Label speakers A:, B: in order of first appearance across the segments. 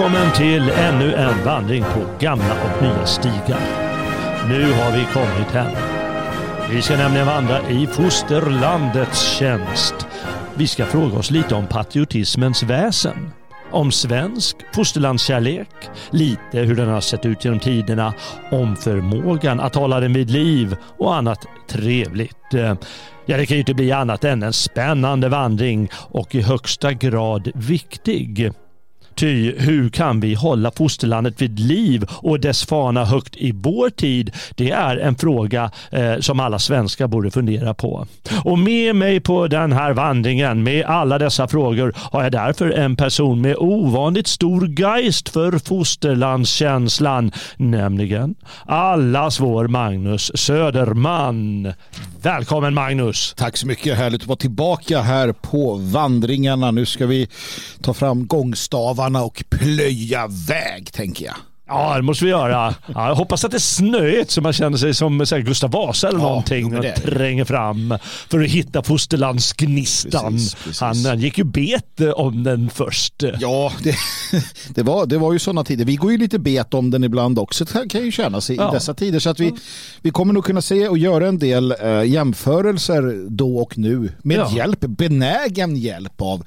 A: välkommen till ännu en vandring på gamla och nya stigar. Nu har vi kommit hem. Vi ska nämligen vandra i fosterlandets tjänst. Vi ska fråga oss lite om patriotismens väsen. Om svensk fosterlandskärlek, lite hur den har sett ut genom tiderna, om förmågan att hålla den vid liv och annat trevligt. Ja, det kan ju inte bli annat än en spännande vandring och i högsta grad viktig. Ty hur kan vi hålla fosterlandet vid liv och dess fana högt i vår tid? Det är en fråga eh, som alla svenskar borde fundera på. Och med mig på den här vandringen med alla dessa frågor har jag därför en person med ovanligt stor geist för fosterlandskänslan, nämligen allas vår Magnus Söderman. Välkommen Magnus!
B: Tack så mycket, härligt att vara tillbaka här på vandringarna. Nu ska vi ta fram gångstavarna och plöja väg tänker jag.
A: Ja, det måste vi göra. Ja, jag hoppas att det är snöigt så man känner sig som här, Gustav Vasa eller ja, någonting och tränger fram för att hitta fosterlandsgnistan. Precis, precis. Han, han, gick ju bet om den först.
B: Ja, det, det, var, det var ju sådana tider. Vi går ju lite bet om den ibland också kan ju kännas i, ja. i dessa tider. Så att vi, vi kommer nog kunna se och göra en del äh, jämförelser då och nu med ja. hjälp, benägen hjälp av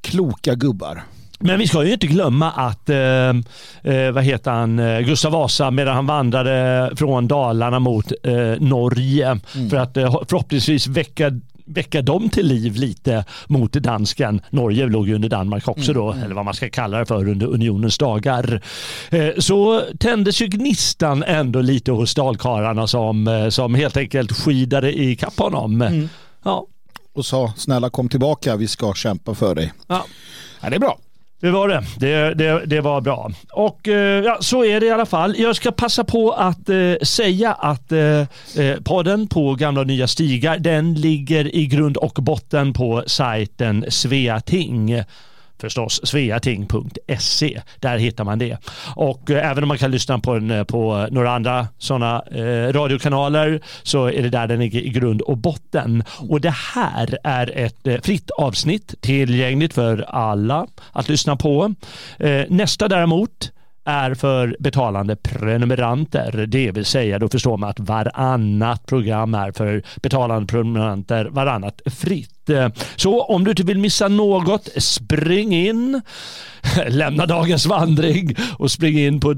B: kloka gubbar.
A: Men vi ska ju inte glömma att eh, eh vad heter han, eh, Gustav Vasa medan han vandrade från Dalarna mot eh, Norge mm. för att eh, förhoppningsvis väcka väcka dem till liv lite mot dansken. Norge låg ju under Danmark också då, mm. eller vad man ska kalla det för under unionens dagar. Så tändes ju gnistan ändå lite hos dalkarlarna som, som helt enkelt skidade i kapp honom. Mm.
B: Ja. Och sa snälla kom tillbaka, vi ska kämpa för dig. Ja. ja det är bra.
A: Det var det. Det, det, det var bra. Och eh, ja, så är det i alla fall. Jag ska passa på att eh, säga att eh, eh podden på Gamla och Nya Stigar den ligger i grund och botten på sajten Sveating förstås sveating.se. Där hittar man det. Och eh, även om man kan lyssna på, en, eh, på några andra sådana eh, radiokanaler så är det där den ligger i grund och botten. Och det här är ett eh, fritt avsnitt tillgängligt för alla att lyssna på. Eh, nästa däremot är för betalande prenumeranter. Det vill säga då förstår man att varannat program är för betalande prenumeranter, varannat fritt. Eh, så om du inte vill missa något, spring in, lämna dagens vandring och spring in på,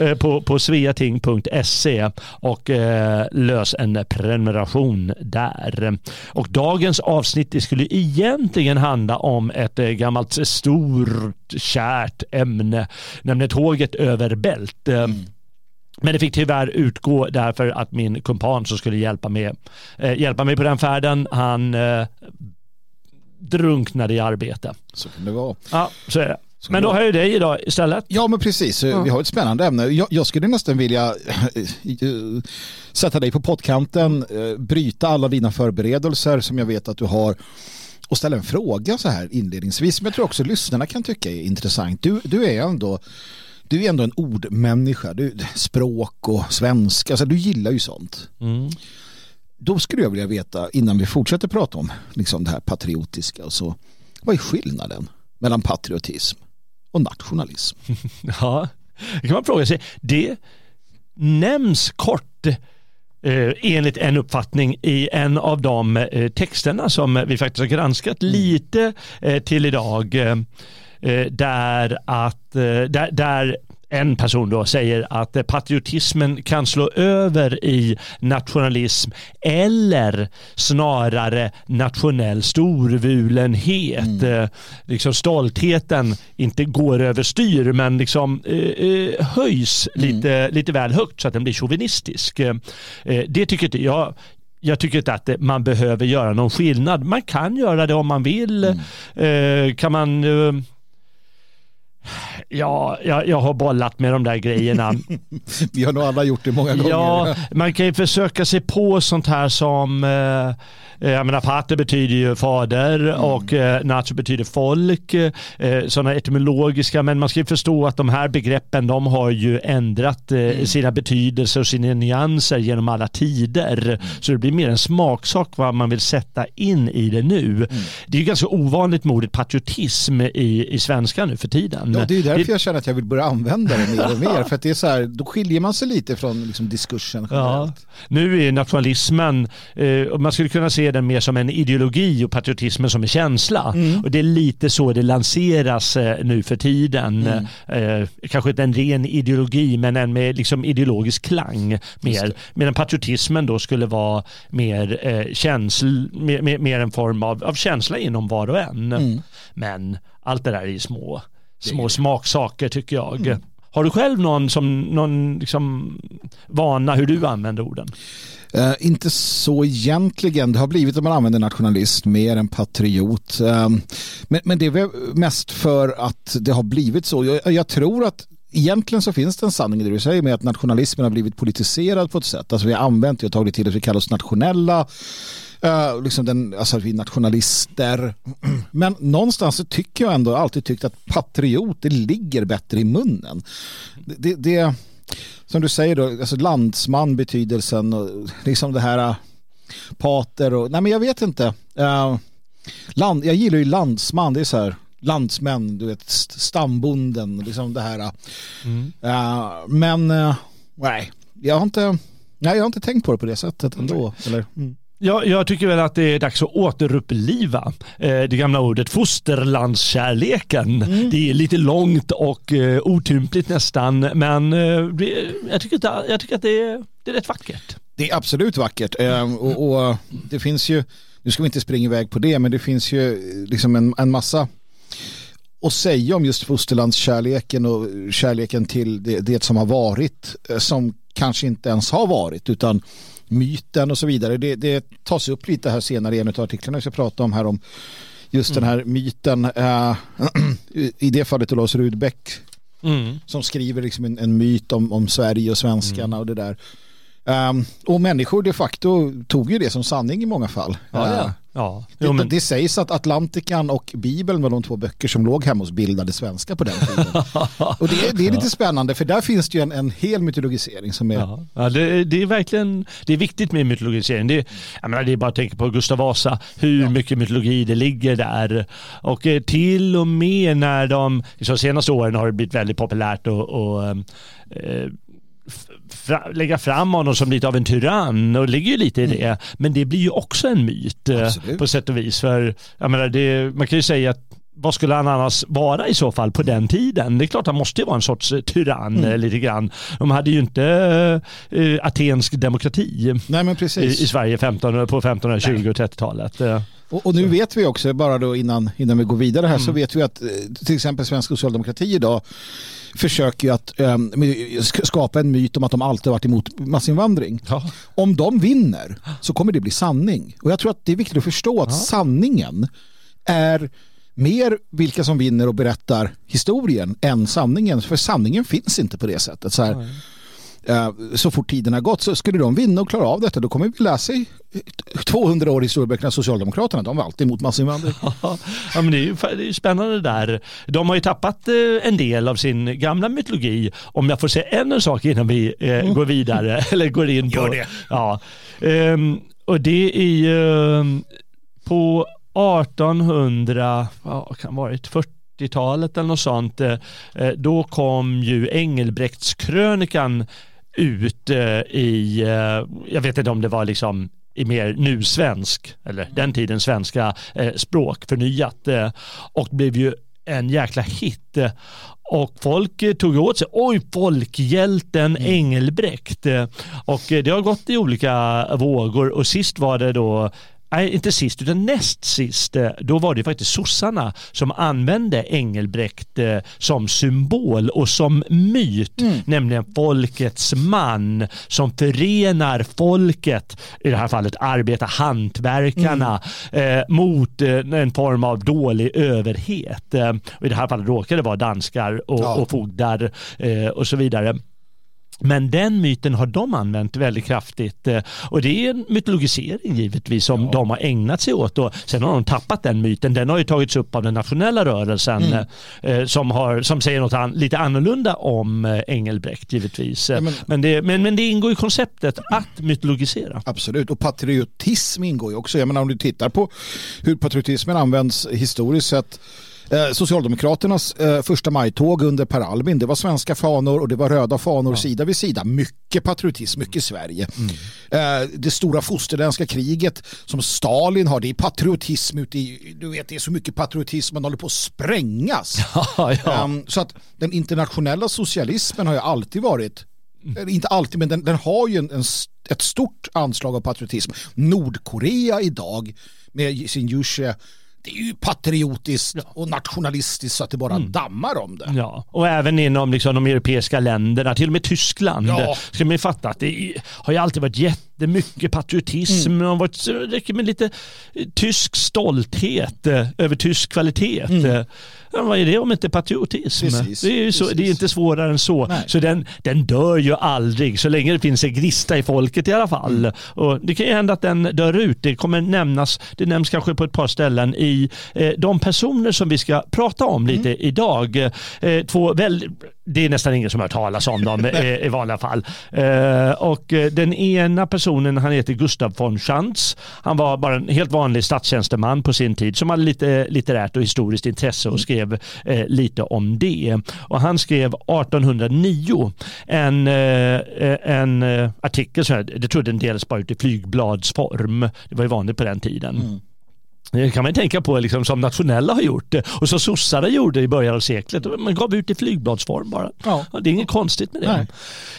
A: eh, på, på sveating.se och eh, lös en prenumeration där. Och dagens avsnitt det skulle egentligen handla om ett gammalt stort kärt ämne, nämligen tåget över bält. Mm. Men det fick tyvärr utgå därför att min kumpan som skulle hjälpa mig, eh, hjälpa mig på den färden, han eh, drunknade i arbete.
B: Så kan det vara.
A: Ja, så är det. Men då har jag dig idag istället.
B: Ja, men precis. Ja. Vi har ett spännande ämne. Jag, jag skulle nästan vilja sätta dig på pottkanten, eh, bryta alla dina förberedelser som jag vet att du har och ställa en fråga så här inledningsvis som jag tror också lyssnarna kan tycka är intressant. Du, du är ändå du är ändå en ordmänniska, du, språk och svenska, alltså, du gillar ju sånt. Mm. Då skulle jag vilja veta, innan vi fortsätter prata om liksom det här patriotiska och så, vad är skillnaden mellan patriotism och nationalism?
A: ja, det kan man fråga sig. Det nämns kort eh, enligt en uppfattning i en av de eh, texterna som vi faktiskt har granskat mm. lite eh, till idag. Eh, där, att, där, där en person då säger att patriotismen kan slå över i nationalism eller snarare nationell storvulenhet. Mm. Liksom stoltheten inte går överstyr men liksom eh, höjs mm. lite, lite väl högt så att den blir chauvinistisk. Eh, det tycker inte jag jag tycker inte att man behöver göra någon skillnad. Man kan göra det om man vill. Mm. Eh, kan man eh, Ja, jag, jag har bollat med de där grejerna.
B: Vi har nog alla gjort det många gånger.
A: Ja, man kan ju försöka sig på sånt här som eh, Eh, jag menar, pater betyder ju fader mm. och eh, nacho betyder folk. Eh, sådana etymologiska, men man ska ju förstå att de här begreppen de har ju ändrat eh, mm. sina betydelser och sina nyanser genom alla tider. Mm. Så det blir mer en smaksak vad man vill sätta in i det nu. Mm. Det är ju ganska ovanligt med ordet patriotism i, i svenska nu för tiden.
B: Och det är därför jag känner att jag vill börja använda det mer och mer. För att det är så här, då skiljer man sig lite från liksom, diskursen
A: Ja. Nu är nationalismen, eh, man skulle kunna se den mer som en ideologi och patriotismen som en känsla.
B: Mm.
A: Och det är lite så det lanseras eh, nu för tiden.
B: Mm.
A: Eh, kanske inte en ren ideologi men en med liksom ideologisk klang mer. Medan patriotismen då skulle vara mer, eh, känsl, mer, mer, mer en form av, av känsla inom var och en.
B: Mm.
A: Men allt det där är ju små, små smaksaker tycker jag.
B: Mm.
A: Har du själv någon, som, någon liksom vana hur du använder orden?
B: Eh, inte så egentligen. Det har blivit att man använder nationalist mer än patriot. Eh, men, men det är väl mest för att det har blivit så. Jag, jag tror att Egentligen så finns det en sanning i det du säger med att nationalismen har blivit politiserad på ett sätt. Alltså vi har använt det och tagit till att vi kallar oss nationella. Uh, liksom den, alltså vi nationalister. Men någonstans så tycker jag ändå alltid tyckt att patriot det ligger bättre i munnen. Det, det, som du säger då, alltså landsman betydelsen och liksom det här uh, pater och nej men jag vet inte. Uh, land, jag gillar ju landsman, det är så här landsmän, du vet st- stambonden, liksom det här.
A: Mm.
B: Men nej, jag har inte Nej, jag har inte tänkt på det på det sättet ändå. Eller? Mm.
A: Jag, jag tycker väl att det är dags att återuppliva eh, det gamla ordet fosterlandskärleken.
B: Mm.
A: Det är lite långt och eh, otympligt nästan, men eh, det, jag, tycker att, jag tycker att det är, det är rätt vackert.
B: Det är absolut vackert. Eh, och, och det finns ju, nu ska vi inte springa iväg på det, men det finns ju eh, liksom en, en massa att säga om just fosterlandskärleken och kärleken till det, det som har varit eh, som kanske inte ens har varit utan myten och så vidare. Det, det tas upp lite här senare i en av artiklarna vi ska prata om här om just mm. den här myten. Uh, I det fallet Olaus Rudbeck
A: mm.
B: som skriver liksom en, en, myt om, om Sverige och svenskarna mm. och det där. Um, och människor de facto tog ju det som sanning i många fall.
A: Ja, ja. Ja.
B: Jo, det, det, sägs att Atlantikan och Bibeln var de två böcker som låg hemma hos bildade svenska på den tiden. och det, det är lite spännande för där finns det ju en, en hel mytologisering som är...
A: Ja, ja det, det, är verkligen det är viktigt med mytologisering. Det, jag menar, det är bara att tänka på Gustav Vasa, hur ja. mycket mytologi det ligger där. Och eh, till och med när de, de senaste åren har det blivit väldigt populärt och, och eh, fra, lägga fram honom som lite av en tyrann och ligger ju lite i det. Mm. Men det blir ju också en myt Absolut. på sätt och vis. För jag menar, det, man kan ju säga att vad skulle han annars vara i så fall på den tiden? Det är klart han måste vara en sorts tyrann mm. lite grann. De hade ju inte äh, atensk demokrati
B: Nej.
A: I, i Sverige 15, på 1520 och 30-talet.
B: Och, och, nu vet vi också, bara då innan, innan vi går vidare här, mm. så vet vi att till exempel svensk socialdemokrati idag försöker ju att um, skapa en myt om att de alltid varit emot massinvandring.
A: Ja.
B: Om de vinner så kommer det bli sanning. Och jag tror att det är viktigt att förstå att ja. sanningen är mer vilka som vinner och berättar historien än sanningen. För sanningen finns inte på det sättet. Så, här, uh, så fort tiden har gått så skulle de vinna och klara av detta då kommer vi läsa i 200 år i historieböckerna Socialdemokraterna. De var alltid emot massinvandring.
A: ja, men det är ju det är spännande där. De har ju tappat eh, en del av sin gamla mytologi. Om jag får säga en sak innan vi eh, mm. går vidare eller går in på.
B: Gör det.
A: Ja. Um, och det är ju um, på 1800, vad kan det varit, 40-talet eller något sånt, då kom ju Engelbrektskrönikan ut i, jag vet inte om det var liksom i mer nusvensk, eller den tidens svenska språk förnyat och blev ju en jäkla hit. Och folk tog åt sig, oj folkhjälten mm. Engelbrekt. Och det har gått i olika vågor och sist var det då Nej, inte sist utan näst sist. Då var det faktiskt sossarna som använde Engelbrekt som symbol och som myt. Mm. Nämligen folkets man som förenar folket, i det här fallet arbeta hantverkarna, mm. eh, mot eh, en form av dålig överhet. Eh, och I det här fallet råkade det vara danskar och, ja. och fogdar eh, och så vidare. Men den myten har de använt väldigt kraftigt och det är en mytologisering givetvis som ja. de har ägnat sig åt. Och sen har de tappat den myten. Den har ju tagits upp av den nationella rörelsen mm. som, har, som säger något an, lite annorlunda om Engelbrekt givetvis. Ja, men, men, det, men, men det ingår i konceptet att mytologisera.
B: Absolut, och patriotism ingår ju också. Jag menar om du tittar på hur patriotismen används historiskt sett Eh, Socialdemokraternas eh, första majtåg under Per Albin, det var svenska fanor och det var röda fanor ja. sida vid sida. Mycket patriotism, mycket Sverige. Mm. Eh, det stora fosterländska kriget som Stalin har, det är patriotism ute i, du vet det är så mycket patriotism, man håller på att sprängas. Ja, ja. Um, så att den internationella socialismen har ju alltid varit mm. inte alltid, men den, den har ju en, en, ett stort anslag av patriotism. Nordkorea idag med sin Jusche det är ju patriotiskt och nationalistiskt så att det bara mm. dammar om det.
A: Ja, och även inom liksom de europeiska länderna, till och med Tyskland, ja. ska man fatta att det har ju alltid varit jättemycket patriotism. Mm. Det varit, räcker med lite tysk stolthet eh, över tysk kvalitet. Mm. Ja, vad är det om inte patriotism? Precis, det, är så, det är inte svårare än så. Nej. Så den, den dör ju aldrig så länge det finns en gnista i folket i alla fall. Mm. Och det kan ju hända att den dör ut. Det kommer nämnas, det nämns kanske på ett par ställen i eh, de personer som vi ska prata om lite mm. idag. Eh, två väldigt det är nästan ingen som har hört talas om dem eh, i, vanliga fall. Eh, och eh, den ena personen han heter Gustav von Schantz. Han var bara en helt vanlig statstjänsteman på sin tid som hade lite eh, litterärt och historiskt intresse och skrev eh, lite om det. Och han skrev 1809 en, en artikel, så här, det trodde en den delades bara ut i flygbladsform. Det var ju vanligt på den tiden. Mm. Det kan man tänka på liksom, som nationella har gjort det och som sossarna gjorde i början av seklet. Man gav ut i flygbladsform bara. Ja. Det är inget konstigt med det.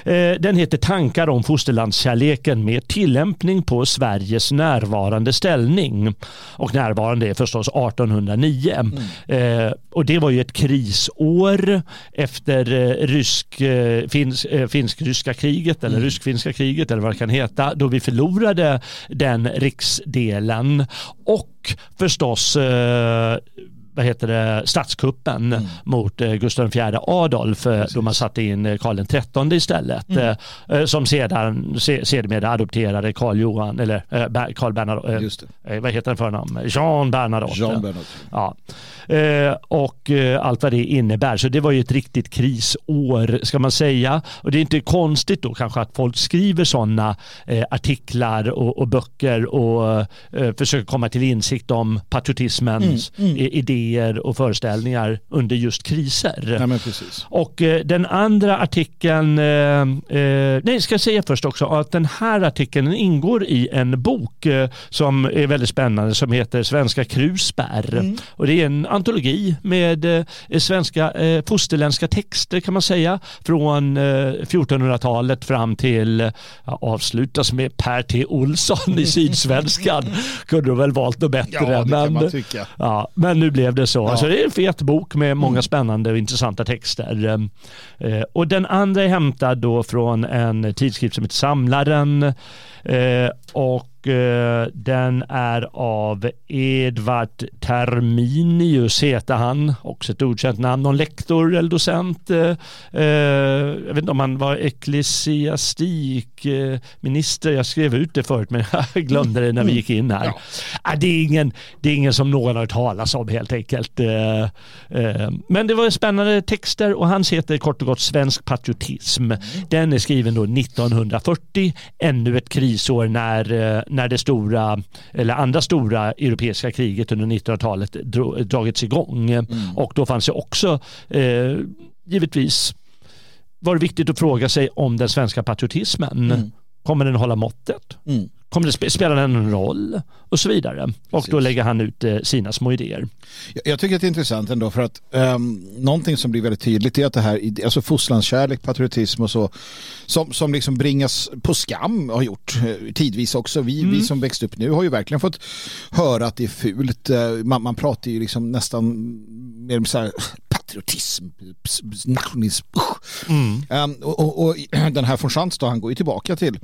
A: Nej. Eh, den heter Tankar om fosterlandskärleken med tillämpning på Sveriges närvarande ställning. Och närvarande är förstås 1809. Mm. Eh, och det var ju ett krisår efter eh, rysk, finsk, finsk-ryska kriget eller mm. rysk-finska kriget eller vad det kan heta. Då vi förlorade den riksdelen. Och förstås eh, vad heter det, statskuppen mm. mot eh, Gustav IV Adolf eh, Precis. då man satte in eh, Karl XIII istället mm. som sedan sedermera adopterade Karl Johan eller Karl Bernadotte, vad heter den förnamn? Jean Bernadotte. Jean Bernadotte. Ja. och allt vad det innebär. Så det var ju ett riktigt krisår ska man säga. Och det är inte konstigt då kanske att folk skriver sådana artiklar och, och böcker och försöker komma till insikt om patriotismens mm. mm. idéer idéer och föreställningar under just kriser.
B: Ja,
A: och eh, den andra artikeln, eh, eh, nej ska jag säga först också att den här artikeln ingår i en bok som är väldigt spännande som heter Svenska krusbär. Mm. Och det är en antologi med svenska eh, fosterländska texter kan man säga från 1400-talet fram till ja, avslutas med Per T. Olsson i Sydsvenskan. Kunde du väl valt något bättre.
B: Ja, men.
A: Ja, men nu blev det så. Ja. Alltså det är en fet bok med många mm. spännande och intressanta texter. Ehm, eh, och den andra är hämtad då från en tidskrift som heter Samlaren. Eh, och Eh, den är av Edvard Terminius heter han, också ett okänt namn, någon lektor eller docent. Eh, eh, jag vet inte om han var ecklesiastikminister, jag skrev ut det förut men jag glömde det när vi gick in här. Ja. Ah, det, är ingen, det är ingen som någon har hört talas om helt enkelt. Men det var spännande texter och hans heter kort och gott Svensk patriotism. Den är skriven då 1940, ännu ett krisår när när det stora, eller andra stora europeiska kriget under 1900-talet dragits igång. Mm. Och då fanns det också, eh, givetvis, var det viktigt att fråga sig om den svenska patriotismen. Mm. Kommer den hålla måttet? Mm. Kommer det spela den en roll? Och så vidare. Och Precis. då lägger han ut eh, sina små idéer.
B: Jag, jag tycker att det är intressant ändå för att um, någonting som blir väldigt tydligt är att det här, alltså fosterlandskärlek, patriotism och så, som, som liksom bringas på skam har gjort eh, tidvis också. Vi, mm. vi som växt upp nu har ju verkligen fått höra att det är fult. Eh, man, man pratar ju liksom nästan mer så här patriotism, nationalism. Mm. Um, och, och, och, den här von Schantz då, han går ju tillbaka till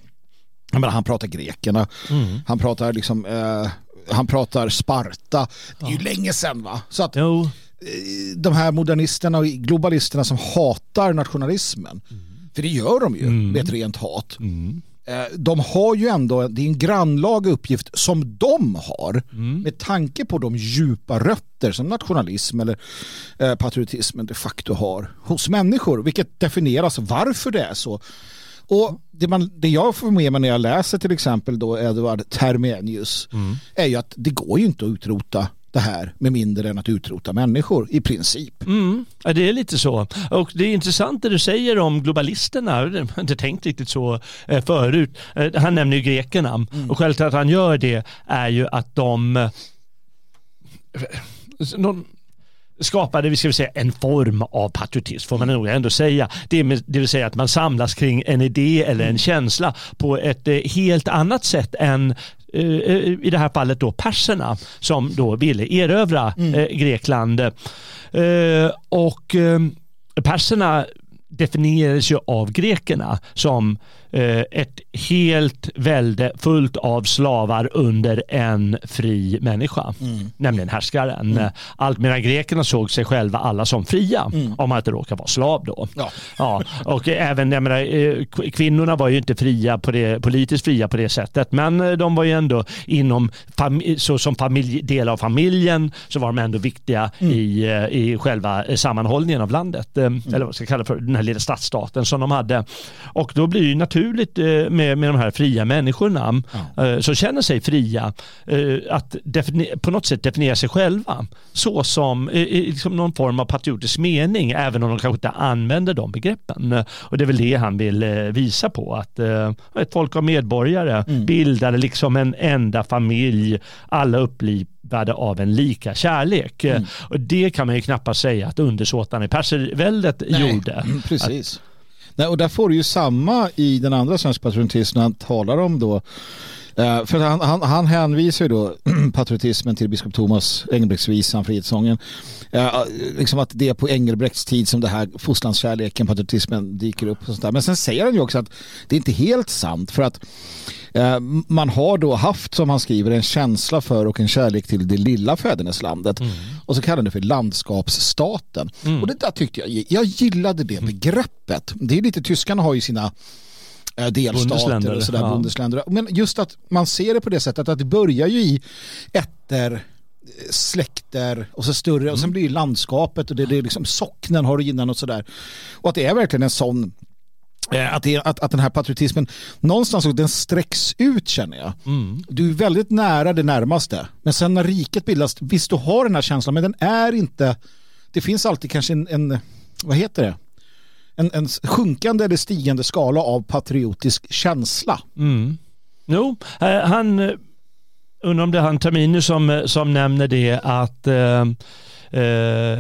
B: menar, han pratar grekerna, mm. han pratar liksom eh, han pratar Sparta. Det är ju länge sedan va? Så att jo. Eh, de här modernisterna och globalisterna som hatar nationalismen, mm. för det gör de ju mm. med ett rent hat. Mm. Eh, de har ju ändå, det är en grannlaga uppgift som de har mm. med tanke på de djupa rötter som nationalism eller eh, patriotismen de facto har hos människor, vilket definieras varför det är så. Och det, man, det jag får med mig när jag läser till exempel då Edward Termenius mm. är ju att det går ju inte att utrota det här med mindre än att utrota människor i princip.
A: Mm, ja, det är lite så. Och det är intressant det du säger om globalisterna. Jag har inte tänkt riktigt så eh, förut. Eh, han nämner ju grekerna mm. och skälet till att han gör det är ju att de, eh, de skapade vi ska säga, en form av patriotism får man nog ändå säga. Det, det vill säga att man samlas kring en idé eller en känsla på ett helt annat sätt än Eh, i det här fallet då perserna som då ville erövra mm. Eh, Grekland. Eh, och perserna definierades ju av grekerna som Eh, ett helt välde fullt av slavar under en fri människa, mm. nämligen härskaren. Mm. Allt medan grekerna såg sig själva alla som fria, mm. om man inte råkar vara slav då. Ja. Ja, och även, jag menar, eh, kvinnorna var ju inte fria på det, politiskt fria på det sättet, men eh, de var ju ändå inom, så som familj, del av familjen, så var de ändå viktiga mm. i, i själva sammanhållningen av landet, mm. eller vad ska jag kalla för, den här lilla stadsstaten som de hade. Och då blir ju naturligt naturligt eh, med, med de här fria människorna ja. Eh, som känner sig fria eh, att på något sätt definiera sig själva så som liksom någon form av patriotisk mening även om de kanske inte använder de begreppen. Och det är väl det han vill visa på att ett folk av medborgare mm. bildade liksom en enda familj, alla upplivade av en lika kärlek. Mm. Och det kan man ju knappast säga att undersåtarna i perserväldet gjorde.
B: Mm, precis. Att, Nej, och där får du ju samma i den andra svenska patriotismen han talar om då. Uh, för han, han, han hänvisar ju då patriotismen till biskop Thomas Engelbrektsvisan, Frihetssången. Uh, liksom att det är på Engelbrekts tid som det här fosterlandskärleken, patriotismen dyker upp. Och sånt där. Men sen säger han ju också att det är inte helt sant för att Eh, man har då haft, som han skriver, en känsla för och en kärlek till det lilla fäderneslandet. Mm. Och så kallar han det för landskapsstaten. Mm. Och det där tyckte jag, jag gillade det begreppet. Det är lite, tyskarna har ju sina eh, delstater och sådär, ja. bundesländer. Men just att man ser det på det sättet att det börjar ju i ätter eh, släkter och så större mm. och sen mm. blir landskapet och det, det är liksom socknen har du innan och sådär. Och att det är verkligen en sån Eh, att, det, att, att den här patriotismen någonstans den sträcks ut känner jag. Mm. Du är väldigt nära det närmaste. Men sen när riket bildas, visst du har den här känslan men den är inte, det finns alltid kanske en, en vad heter det? En, en sjunkande eller stigande skala av patriotisk känsla.
A: Mm. Jo, eh, han, eh, undrar om det är han Tamini som, eh, som nämner det att eh, eh,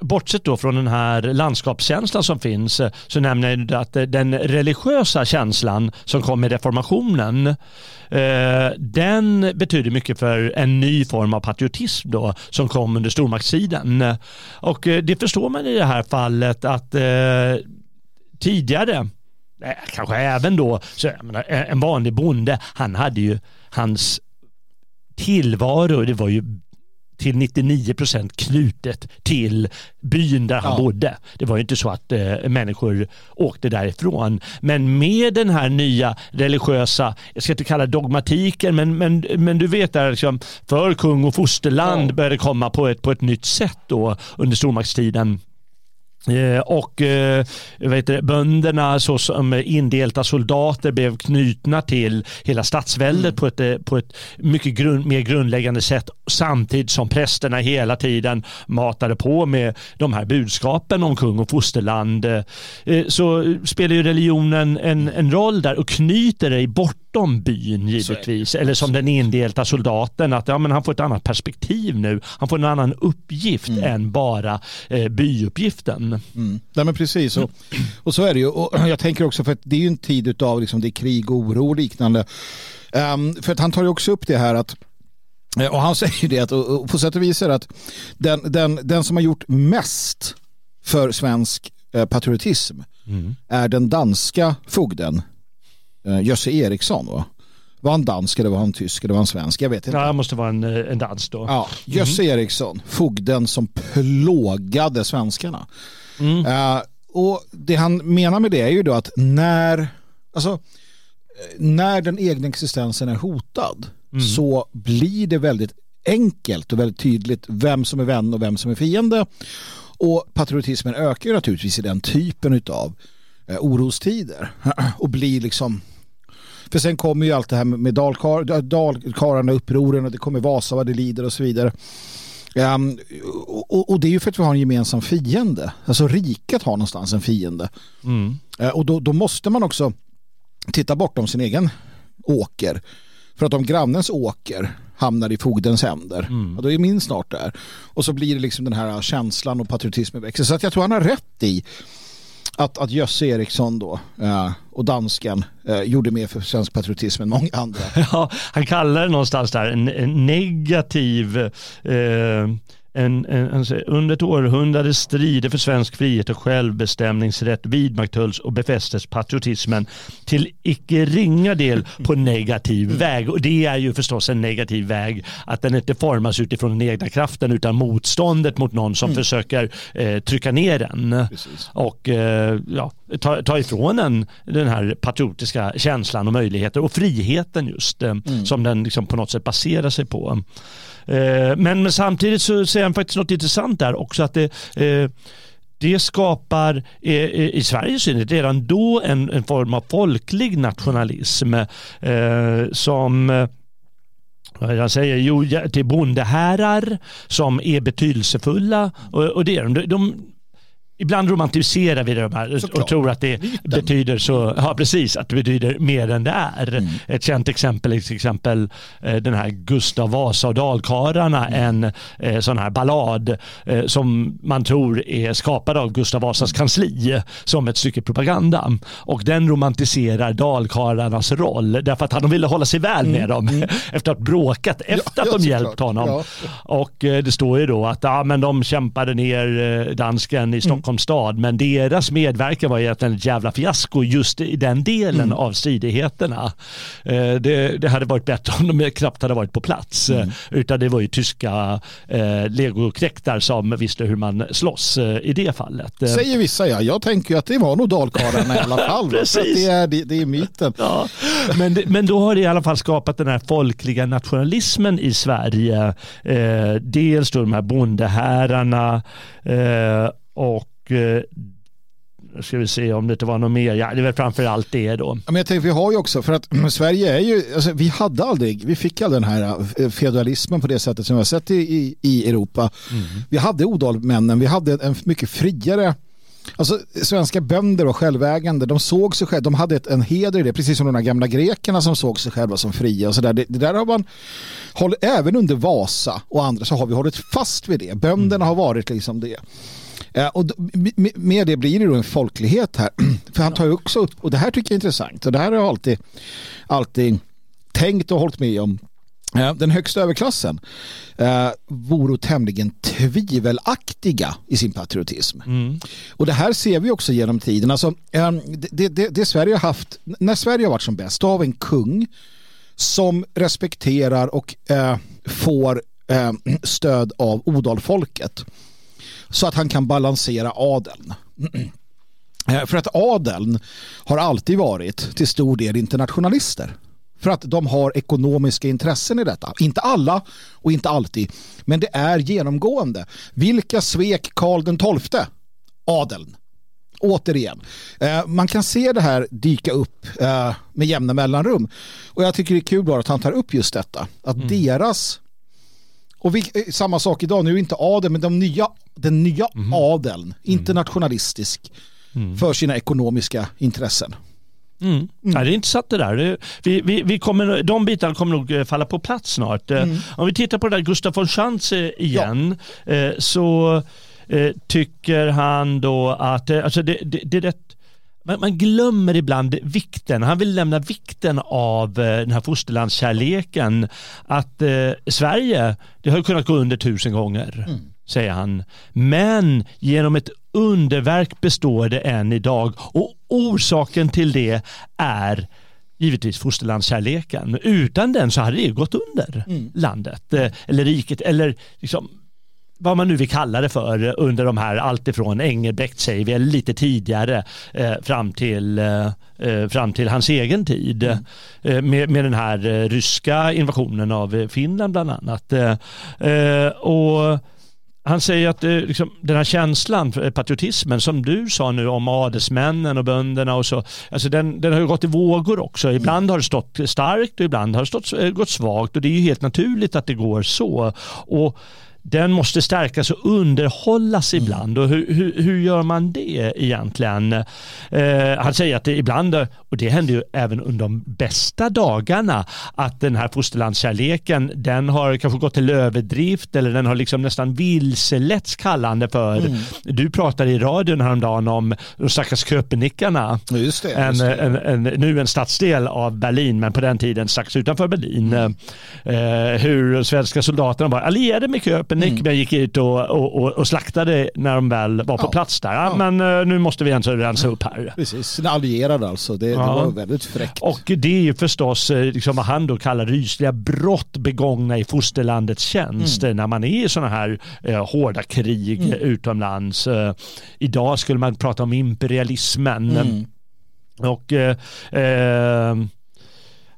A: bortsett då från den här landskapskänslan som finns eh, så nämner jag att eh, den religiösa känslan som kom med reformationen eh, den betyder mycket för en ny form av patriotism då som kom under stormaktstiden. Och det förstår man i det här fallet att tidigare kanske även då, så menar, en vanlig bonde, han hade ju hans tillvaro, det var ju till 99 procent knutet till byn där han ja. bodde. Det var ju inte så att eh, människor åkte därifrån. Men med den här nya religiösa, jag ska inte kalla det dogmatiken, men, men, men du vet där liksom, för kung och fosterland ja. började komma på ett, på ett nytt sätt då under stormaktstiden. Eh, och eh, vet du, bönderna såsom indelta soldater blev knutna till hela statsväldet mm. på, ett, eh, på ett mycket grund, mer grundläggande sätt samtidigt som prästerna hela tiden matade på med de här budskapen om kung och fosterland så spelar ju religionen en, en roll där och knyter dig bortom byn givetvis. Eller som den indelta soldaten att ja, men han får ett annat perspektiv nu. Han får en annan uppgift mm. än bara eh, byuppgiften.
B: Mm. Nej, men precis, och, och så är det ju. Och jag tänker också för att det är ju en tid av liksom, det är krig och oro och liknande. Um, för att han tar ju också upp det här att eh, och han säger det att och på sätt och vis är det att den, den, den som har gjort mest för svensk eh, patriotism mm. är den danska fogden eh, Jösse Eriksson. Va? Var han dansk eller var han tysk eller var han svensk? Jag vet inte.
A: Ja, det måste vara en, eh, en dans då.
B: Ja, Jösse mm. Eriksson, fogden som plågade svenskarna. Mm. Uh, och det han menar med det är ju då att när, alltså, när den egna existensen är hotad mm. så blir det väldigt enkelt och väldigt tydligt vem som är vän och vem som är fiende. Och patriotismen ökar ju naturligtvis i den typen av eh, orostider och blir liksom För sen kommer ju allt det här med dalkar, dalkarlarna, upproren och det kommer Vasa vad det lider och så vidare. Um, och, och, det är ju för att vi har en gemensam fiende. Alltså riket har någonstans en fiende. Mm. Uh, och då, då, måste man också titta bortom sin egen åker. För att om grannens åker hamnar i fogdens händer, mm. och då är min snart där. Och så blir det liksom den här känslan och patriotismen växer. Så att jag tror han har rätt i att, att Jösse Eriksson då eh, och dansken eh, gjorde mer för svensk patriotism än många andra.
A: Ja, han kallar det någonstans där en, en negativ eh, en, en, en, under ett århundrade strider för svensk frihet och självbestämningsrätt vidmakthölls och befästes patriotismen till icke ringa del på negativ väg. Och det är ju förstås en negativ väg att den inte formas utifrån den egna kraften utan motståndet mot någon som mm. försöker eh, trycka ner den Precis. och eh, ja, ta, ta ifrån en den här patriotiska känslan och möjligheter och friheten just eh, mm. som den liksom på något sätt baserar sig på. Eh, men samtidigt så säger han faktiskt något intressant där också att det eh, det skapar eh, i Sverige synnerhet redan då en, en form av folklig nationalism eh, som jag säger jo, till bondeherrar som är betydelsefulla och, och det är de. de Ibland romantiserar vi de här Såklart. och tror att det Myten. betyder så, ja precis, att det betyder mer än det är. Mm. Ett känt exempel är till exempel eh, den här Gustav Vasa och dalkarlarna, mm. en eh, sån här ballad eh, som man tror är skapad av Gustav Vasas mm. kansli som ett stycke propaganda. Och den romantiserar dalkarlarnas roll därför att han ville hålla sig väl med mm. dem mm. efter att bråkat efter ja, att de hjälpt honom. Ja. Och det står ju då att ja, men de kämpade ner dansken i Stockholm Stockholms stad men deras medverkan var egentligen ett jävla fiasko just i den delen mm. av stridigheterna. Eh, det, det, hade varit bättre om de knappt hade varit på plats mm. utan det var ju tyska eh, legoknektar som visste hur man slåss eh, i det fallet.
B: Eh, Säger vissa ja, jag tänker ju att det var nog dalkarlarna i alla fall. Precis. Det är, det, det är myten.
A: Ja. Men, men då har det i alla fall skapat den här folkliga nationalismen i Sverige. Eh, dels då de här bondeherrarna eh, och nu eh, ska vi se om det inte var något mer. Ja, det är väl framför allt det då.
B: Men jag tänker, vi har ju också, för att Sverige är ju, alltså, vi hade aldrig, vi fick aldrig den här eh, feudalismen på det sättet som vi har sett i, i, i Europa. Mm. Vi hade odalmännen, vi hade en mycket friare Alltså, svenska bönder och självägande, de såg sig själva, de hade ett, en heder i det, precis som de här gamla grekerna som såg sig själva som fria. Och så där. Det, det där har man, hållit, även under Vasa och andra så har vi hållit fast vid det. Bönderna mm. har varit liksom det. Och med det blir det då en folklighet här. För han tar ju också upp, och det här tycker jag är intressant, och det här har jag alltid, alltid tänkt och hållit med om. Den högsta överklassen eh, vore tämligen tvivelaktiga i sin patriotism. Mm. Och det här ser vi också genom tiden. Alltså, eh, det, det, det, Sverige har haft, när Sverige har varit som bäst, då har vi en kung som respekterar och eh, får eh, stöd av odalfolket så att han kan balansera adeln. Eh, för att adeln har alltid varit till stor del internationalister. För att de har ekonomiska intressen i detta. Inte alla och inte alltid. Men det är genomgående. Vilka svek Karl den XII? Adeln. Återigen. Eh, man kan se det här dyka upp eh, med jämna mellanrum. Och jag tycker det är kul bara att han tar upp just detta. Att mm. deras och vi, eh, samma sak idag, nu är inte adeln, men de nya, den nya mm. adeln, internationalistisk, mm. för sina ekonomiska intressen.
A: Mm. Mm. Ja, det är intressant det där. Vi, vi, vi kommer, de bitarna kommer nog eh, falla på plats snart. Eh, mm. Om vi tittar på det där Gustaf von Schantz igen ja. så tycker han då att alltså det, det, det är rätt man, man, glömmer ibland vikten, han vill lämna vikten av eh, den här fosterlandskärleken. Att eh, Sverige, det har kunnat gå under tusen gånger, mm. säger han. Men genom ett underverk består det än idag och orsaken till det är givetvis fosterlandskärleken. Utan den så hade det gått under mm. landet eh, eller riket eller liksom vad man nu vill kalla det för under de här alltifrån Engelbrekt säger vi, lite tidigare eh, fram, till, eh, eh, fram till hans egen tid mm. eh, med, med den här eh, ryska invasionen av Finland bland annat. Eh, och han säger att liksom, den här känslan, patriotismen som du sa nu om adelsmännen och bönderna och så, alltså den, den har ju gått i vågor också. Ibland har det stått starkt och ibland har det stått, gått svagt och det är ju helt naturligt att det går så. Och den måste stärkas och underhållas mm. ibland. Och hur, hur, hur, gör man det egentligen? Eh, han säger att det ibland, och det händer ju även under de bästa dagarna, att den här fosterlandskärleken den har kanske gått till överdrift eller den har liksom nästan vilseletts kallande för. Mm. Du pratade i radion häromdagen om de stackars köpenickarna.
B: Just det,
A: just det. En, en, en, nu en stadsdel av Berlin, men på den tiden strax utanför Berlin. Mm. Eh, hur svenska soldaterna var allierade med köpen Nick mm. gick ut och, och, och, slaktade när de väl var på ja. plats där. Ja, Men uh, nu måste vi ändå rensa upp här.
B: Precis, sina allierade alltså. Det, ja. det, var väldigt fräckt.
A: Och det är ju förstås eh, liksom vad han då kallar rysliga brott begångna i fosterlandets tjänst mm. när man är i sådana här uh, hårda krig mm. utomlands. Uh, idag skulle man prata om imperialismen. Mm. Och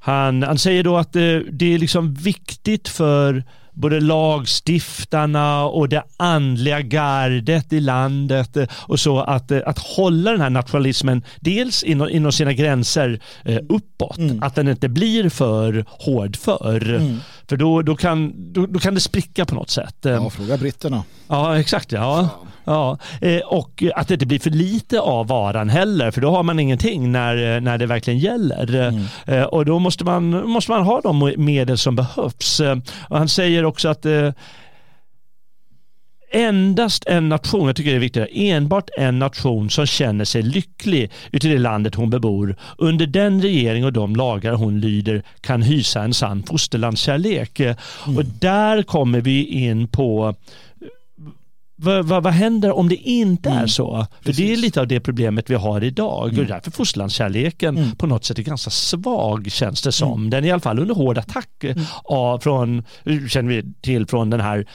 A: han, han säger då att det är liksom viktigt för både lagstiftarna och det andliga gardet i landet eh, och så att, eh, att hålla den här nationalismen dels inom, inom sina gränser eh, uppåt, mm. att den inte blir för hård för. Mm. För då, då, kan, då, då, kan det spricka på något sätt.
B: Ja, fråga britterna.
A: Ja, exakt. Ja. Ja, och att det inte blir för lite av varan heller, för då har man ingenting när, när det verkligen gäller. Mm. Och då måste man, måste man ha de medel som behövs. Och han säger också att endast en nation, jag tycker det är viktigt, enbart en nation som känner sig lycklig ute i det landet hon bebor under den regering och de lagar hon lyder kan hysa en sann fosterlandskärlek. Mm. Och där kommer vi in på vad, vad, vad, händer om det inte mm. är så? För Precis. det är lite av det problemet vi har idag. Mm. Och därför fosterlandskärleken mm. på något sätt är ganska svag känns det som. Mm. Den är i alla fall under hård attack mm. av, från, känner vi till från den här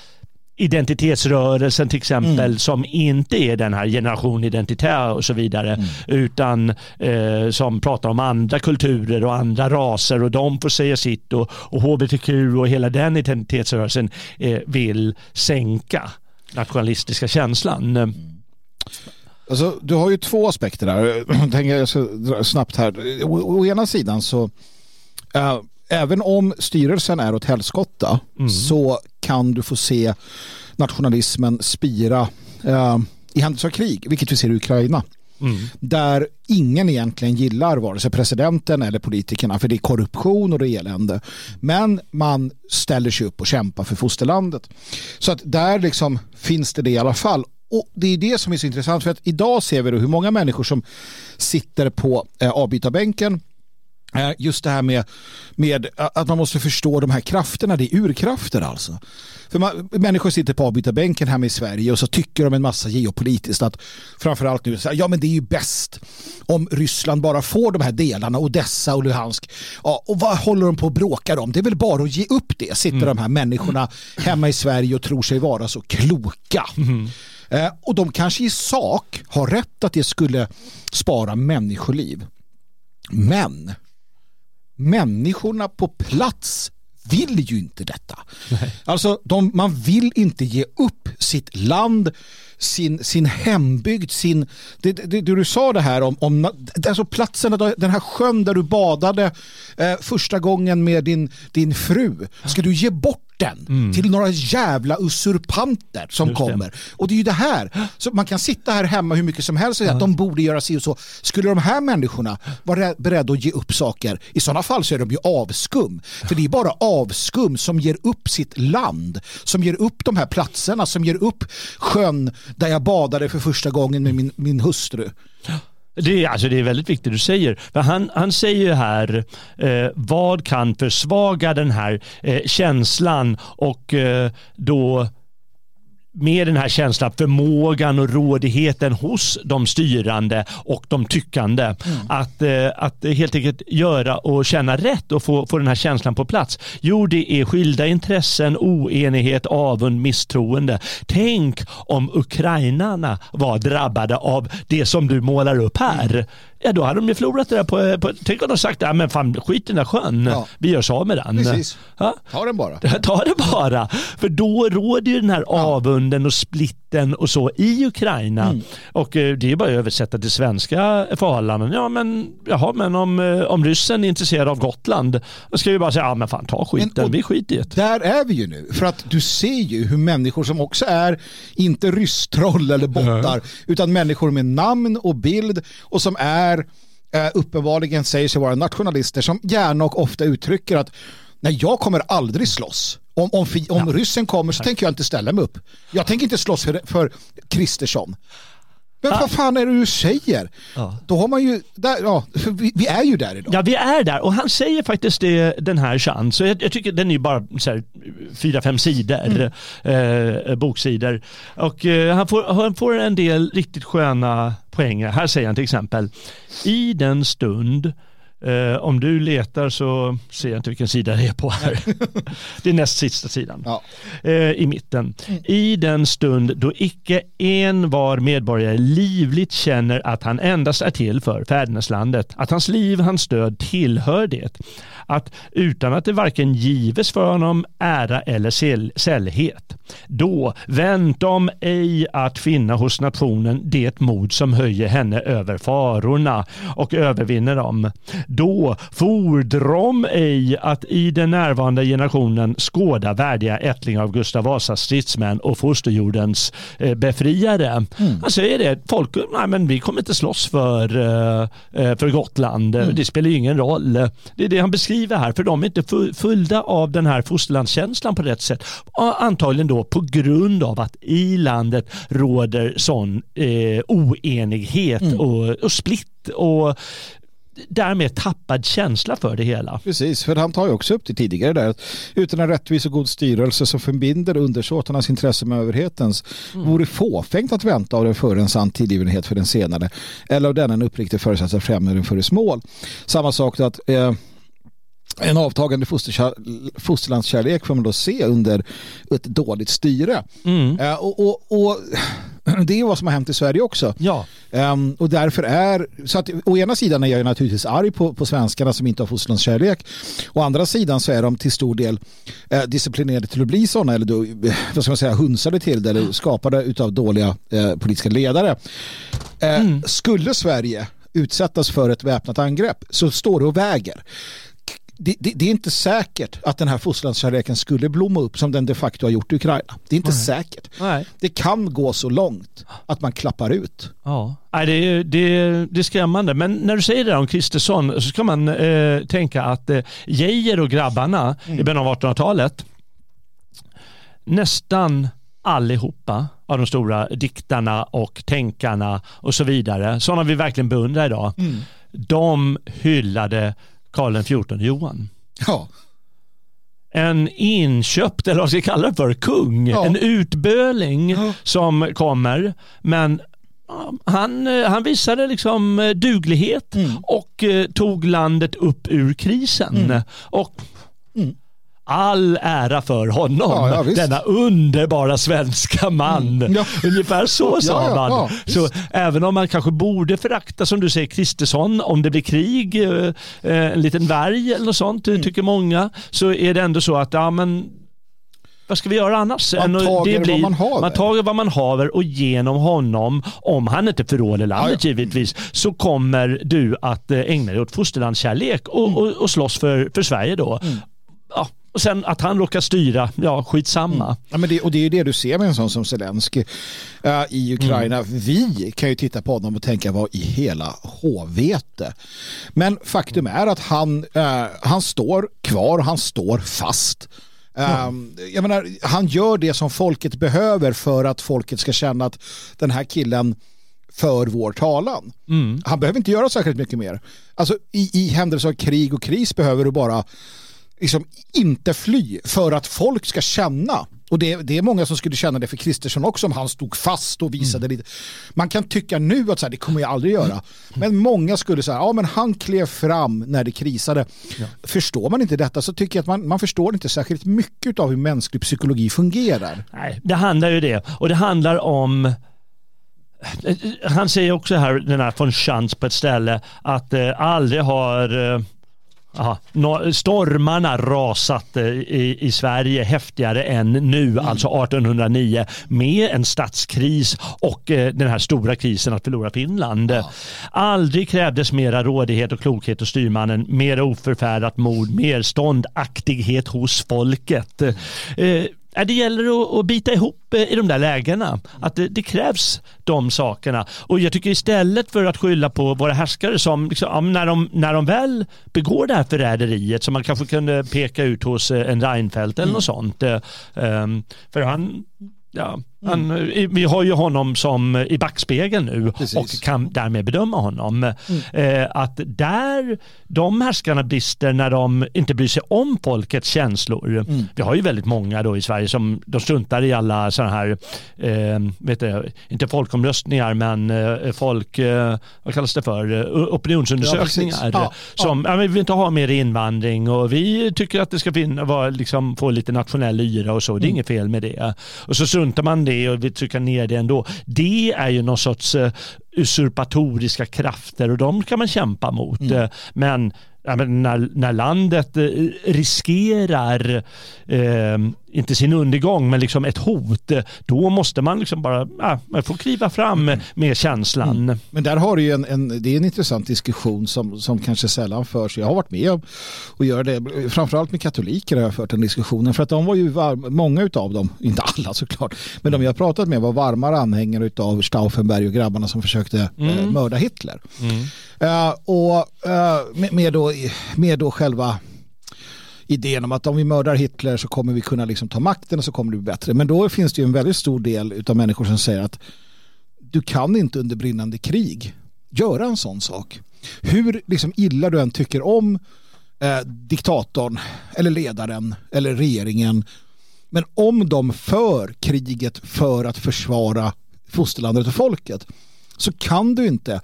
A: identitetsrörelsen till exempel mm. som inte är den här generation identitär och så vidare mm. utan eh, som pratar om andra kulturer och andra raser och de får säga sitt och, och hbtq och hela den identitetsrörelsen eh, vill sänka nationalistiska känslan. Mm.
B: Alltså, du har ju två aspekter där. Jag tänker jag ska dra snabbt här. Å, å ena sidan så äh, även om styrelsen är åt helskotta mm. så kan du få se nationalismen spira äh, i händelse av krig, vilket vi ser i Ukraina. Mm. Där ingen egentligen gillar vare sig presidenten eller politikerna för det är korruption och det är elände. Men man ställer sig upp och kämpar för fosterlandet. Så att där liksom finns det det i alla fall. Och det är det som är så intressant för att idag ser vi hur många människor som sitter på eh, avbytarbänken Eh, just det här med, med att man måste förstå de här krafterna, det är urkrafter alltså. För man, människor sitter på avbytarbänken hemma i Sverige och så tycker de en massa geopolitiskt att framförallt nu, ja men det är ju bäst om Ryssland bara får de här delarna, Odessa och Luhansk. Ja, och vad håller de på att bråka om? Det är väl bara att ge upp det, sitter mm. de här människorna hemma i Sverige och tror sig vara så kloka. Mm. Eh, och de kanske i sak har rätt att det skulle spara människoliv. Men människorna på plats vill ju inte detta. Nej. Alltså de, man vill inte ge upp sitt land, sin, sin hembygd, sin, det, det, det du sa det här om, om alltså platsen, den här sjön där du badade eh, första gången med din, din fru. Ska du ge bort den mm. till några jävla usurpanter som Just kommer. Det. Och det är ju det här. Så man kan sitta här hemma hur mycket som helst och säga mm. att de borde göra sig och så. Skulle de här människorna vara beredda att ge upp saker, i sådana fall så är de ju avskum. För det är bara avskum som ger upp sitt land, som ger upp de här platserna, som ger upp sjön där jag badade för första gången med min, min hustru.
A: Det är, alltså det är väldigt viktigt du säger. För han, han säger här eh, vad kan försvaga den här eh, känslan och eh, då med den här känslan, förmågan och rådigheten hos de styrande och de tyckande. Mm. Att, eh, att helt enkelt göra och känna rätt och få, få den här känslan på plats. Jo, det är skilda intressen, oenighet, avund, misstroende. Tänk om ukrainarna var drabbade av det som du målar upp här. Mm ja då hade de ju förlorat det där på, på tänk om de sagt, ja men fan skit i den där sjön, ja. vi gör så med den.
B: Precis, ja? ta den bara.
A: Ta den bara, för då råder ju den här avund branden och splitten och så i Ukraina. Mm. Och eh, det är bara att översätta till svenska förhållanden. Ja men, jaha, men om, eh, om ryssen är intresserad av Gotland då ska vi bara säga, ja men fan ta skiten, men, vi skiter i det.
B: Där är vi ju nu. För att du ser ju hur människor som också är, inte rysstroll eller bottar, mm. utan människor med namn och bild och som är eh, uppenbarligen säger sig vara nationalister som gärna och ofta uttrycker att nej, jag kommer aldrig slåss. Om, om, om ja. ryssen kommer så tänker jag inte ställa mig upp. Jag tänker inte slåss för, för Kristersson. Men ah. vad fan är det du säger? Ja. Då har man ju, där, ja, vi, vi, är ju där idag.
A: Ja, vi är där och han säger faktiskt det, den här chans. Så jag, jag tycker den är bara så fyra, fem sidor, mm. eh, boksidor. Och eh, han, får, han får en del riktigt sköna poänger. Här säger han till exempel, i den stund Eh, om du letar så ser jag inte vilken sida det är på här. det är näst sista sidan. Ja. Eh, I mitten. Mm. I den stund då icke en var medborgare livligt känner att han endast är till för fäderneslandet, att hans liv, hans död tillhör det att utan att det varken gives för honom ära eller sällhet, då väntom ej att finna hos nationen det mod som höjer henne över farorna och övervinner dem. Då fordrom ej att i den närvarande generationen skåda värdiga ättlingar av Gustav Vasas stridsmän och fosterjordens eh, befriare. Mm. Han säger det, folk, nej men vi kommer inte slåss för, eh, eh, för Gotland, mm. det spelar ingen roll. Det är det han beskriver skriver här för de är inte fyllda av den här fosterlandskänslan på rätt sätt. Antagligen då på grund av att i landet råder sån eh, oenighet mm. och, och splitt och därmed tappad känsla för det hela.
B: Precis, för han tar ju också upp det tidigare där att utan en rättvis och god styrelse som förbinder undersåtarnas intresse med överhetens mm. vore fåfängt att vänta av den förre en sann tillgivenhet för den senare eller av denna en uppriktig föresats att främja den föres mål. Samma sak då att eh, en avtagande fosterlandskärlek får man då se under ett dåligt styre. Mm. Uh, och, och, och, det är vad som har hänt i Sverige också.
A: Ja.
B: Um, och därför är, så att å ena sidan är jag naturligtvis arg på, på svenskarna som inte har fosterlandskärlek. Å andra sidan så är de till stor del uh, disciplinerade till att bli sådana eller då, vad ska man säga, hunsade till det eller skapade av dåliga uh, politiska ledare. Mm. Skulle Sverige utsättas för ett väpnat angrepp så står det och väger det, det, det, är inte säkert att den här fosterlandskärleken skulle blomma upp som den de facto har gjort i Ukraina. Det är inte Nej. säkert. Nej. Det kan gå så långt att man klappar ut.
A: Ja. Nej, det, är, det, det är skrämmande. Men när du säger det om Kristersson så ska man eh, tänka att eh, Geijer och grabbarna mm. i början av 1800-talet nästan allihopa av de stora diktarna och tänkarna och så vidare, sådana vi verkligen beundrar idag, mm. de hyllade Karl XIV Johan.
B: Ja.
A: En inköpt, eller vad ska jag kalla det för, kung. Ja. En utböling ja. som kommer. Men han, han visade liksom duglighet mm. och eh, tog landet upp ur krisen. Mm. Och all ära för honom. Ja, ja, Denna underbara svenska man. Mm. Ja. Ungefär så sa man. så även om man kanske borde förakta, som du säger, Kristersson, om det blir krig, eh, eh, en liten varg eller något sånt, mm. tycker många, så är det ändå så att ja, men vad ska vi göra annars?
B: Man tager blir, vad man haver.
A: Man tager vad man haver och genom honom, om han inte förråder landet ja, ja. givetvis, så kommer du att eh, ägna dig åt fosterlandskärlek och, mm. och, och slåss för, för Sverige då. Mm. Ja, och sen att han råkar styra, ja skitsamma. Mm.
B: Ja, men det, och det är det du ser med en sån som Zelensky uh, i Ukraina. Mm. Vi kan ju titta på honom och tänka vad i hela håvete. Men faktum är att han, uh, han står kvar, han står fast. Um, jag menar, han gör det som folket behöver för att folket ska känna att den här killen för vår talan. Mm. Han behöver inte göra särskilt mycket mer. Alltså i, i händelse av krig och kris behöver du bara liksom inte fly för att folk ska känna och det, det är många som skulle känna det för Kristersson också om han stod fast och visade mm. lite. Man kan tycka nu att så här, det kommer jag aldrig göra. Men många skulle säga, ja men han klev fram när det krisade. Ja. Förstår man inte detta så tycker jag att man, man förstår inte särskilt mycket av hur mänsklig psykologi fungerar.
A: Nej, det handlar ju det. Och det handlar om han säger också här, den här von Schantz på ett ställe, att eh, aldrig har eh, Aha. Stormarna rasat i, i Sverige häftigare än nu, mm. alltså 1809, med en statskris och eh, den här stora krisen att förlora Finland. Ja. Aldrig krävdes mera rådighet och klokhet hos styrmannen, mer oförfärat mod, mer ståndaktighet hos folket. Eh, det gäller att, bita ihop eh, i de där lägena. Att det, det, krävs de sakerna. Och jag tycker istället för att skylla på våra härskare som liksom, när, de, när de väl begår det här förräderiet som man kanske kunde peka ut hos eh, en Reinfeldt eller mm. något sånt. Eh, ehm, för han Ja, han, mm. Vi har ju honom som i backspegeln nu Precis. och kan därmed bedöma honom. Mm. Eh, att där de härskarna brister när de inte bryr sig om folkets känslor. Mm. Vi har ju väldigt många då i Sverige som de struntar i alla sådana här, eh, vet du, inte folkomröstningar men eh, folk, eh, vad kallas det för, opinionsundersökningar. Ja, som, ja. Ja, vi vill inte ha mer invandring och vi tycker att det ska finna, vara, liksom, få lite nationell yra och så. Det är mm. inget fel med det. Och så struntar man det och vill trycka ner det ändå. Det är ju någon sorts eh, usurpatoriska krafter och de kan man kämpa mot. Mm. Uh, men när, när landet uh, riskerar inte sin undergång, men liksom ett hot, då måste man liksom bara ja, man får kliva fram med känslan. Mm.
B: Men där har du en, en, det är en intressant diskussion som, som kanske sällan förs. Jag har varit med och gör det, framförallt med katoliker har jag fört den diskussionen, för att de var ju var, många av dem, inte alla såklart, men de jag pratat med var varmare anhängare av Stauffenberg och grabbarna som försökte eh, mm. eh, mörda Hitler. Mm. Uh, och uh, med, med, då, med då själva idén om att om vi mördar Hitler så kommer vi kunna liksom ta makten och så kommer det bli bättre. Men då finns det ju en väldigt stor del av människor som säger att du kan inte under brinnande krig göra en sån sak. Hur liksom illa du än tycker om eh, diktatorn eller ledaren eller regeringen men om de för kriget för att försvara fosterlandet och folket så kan du inte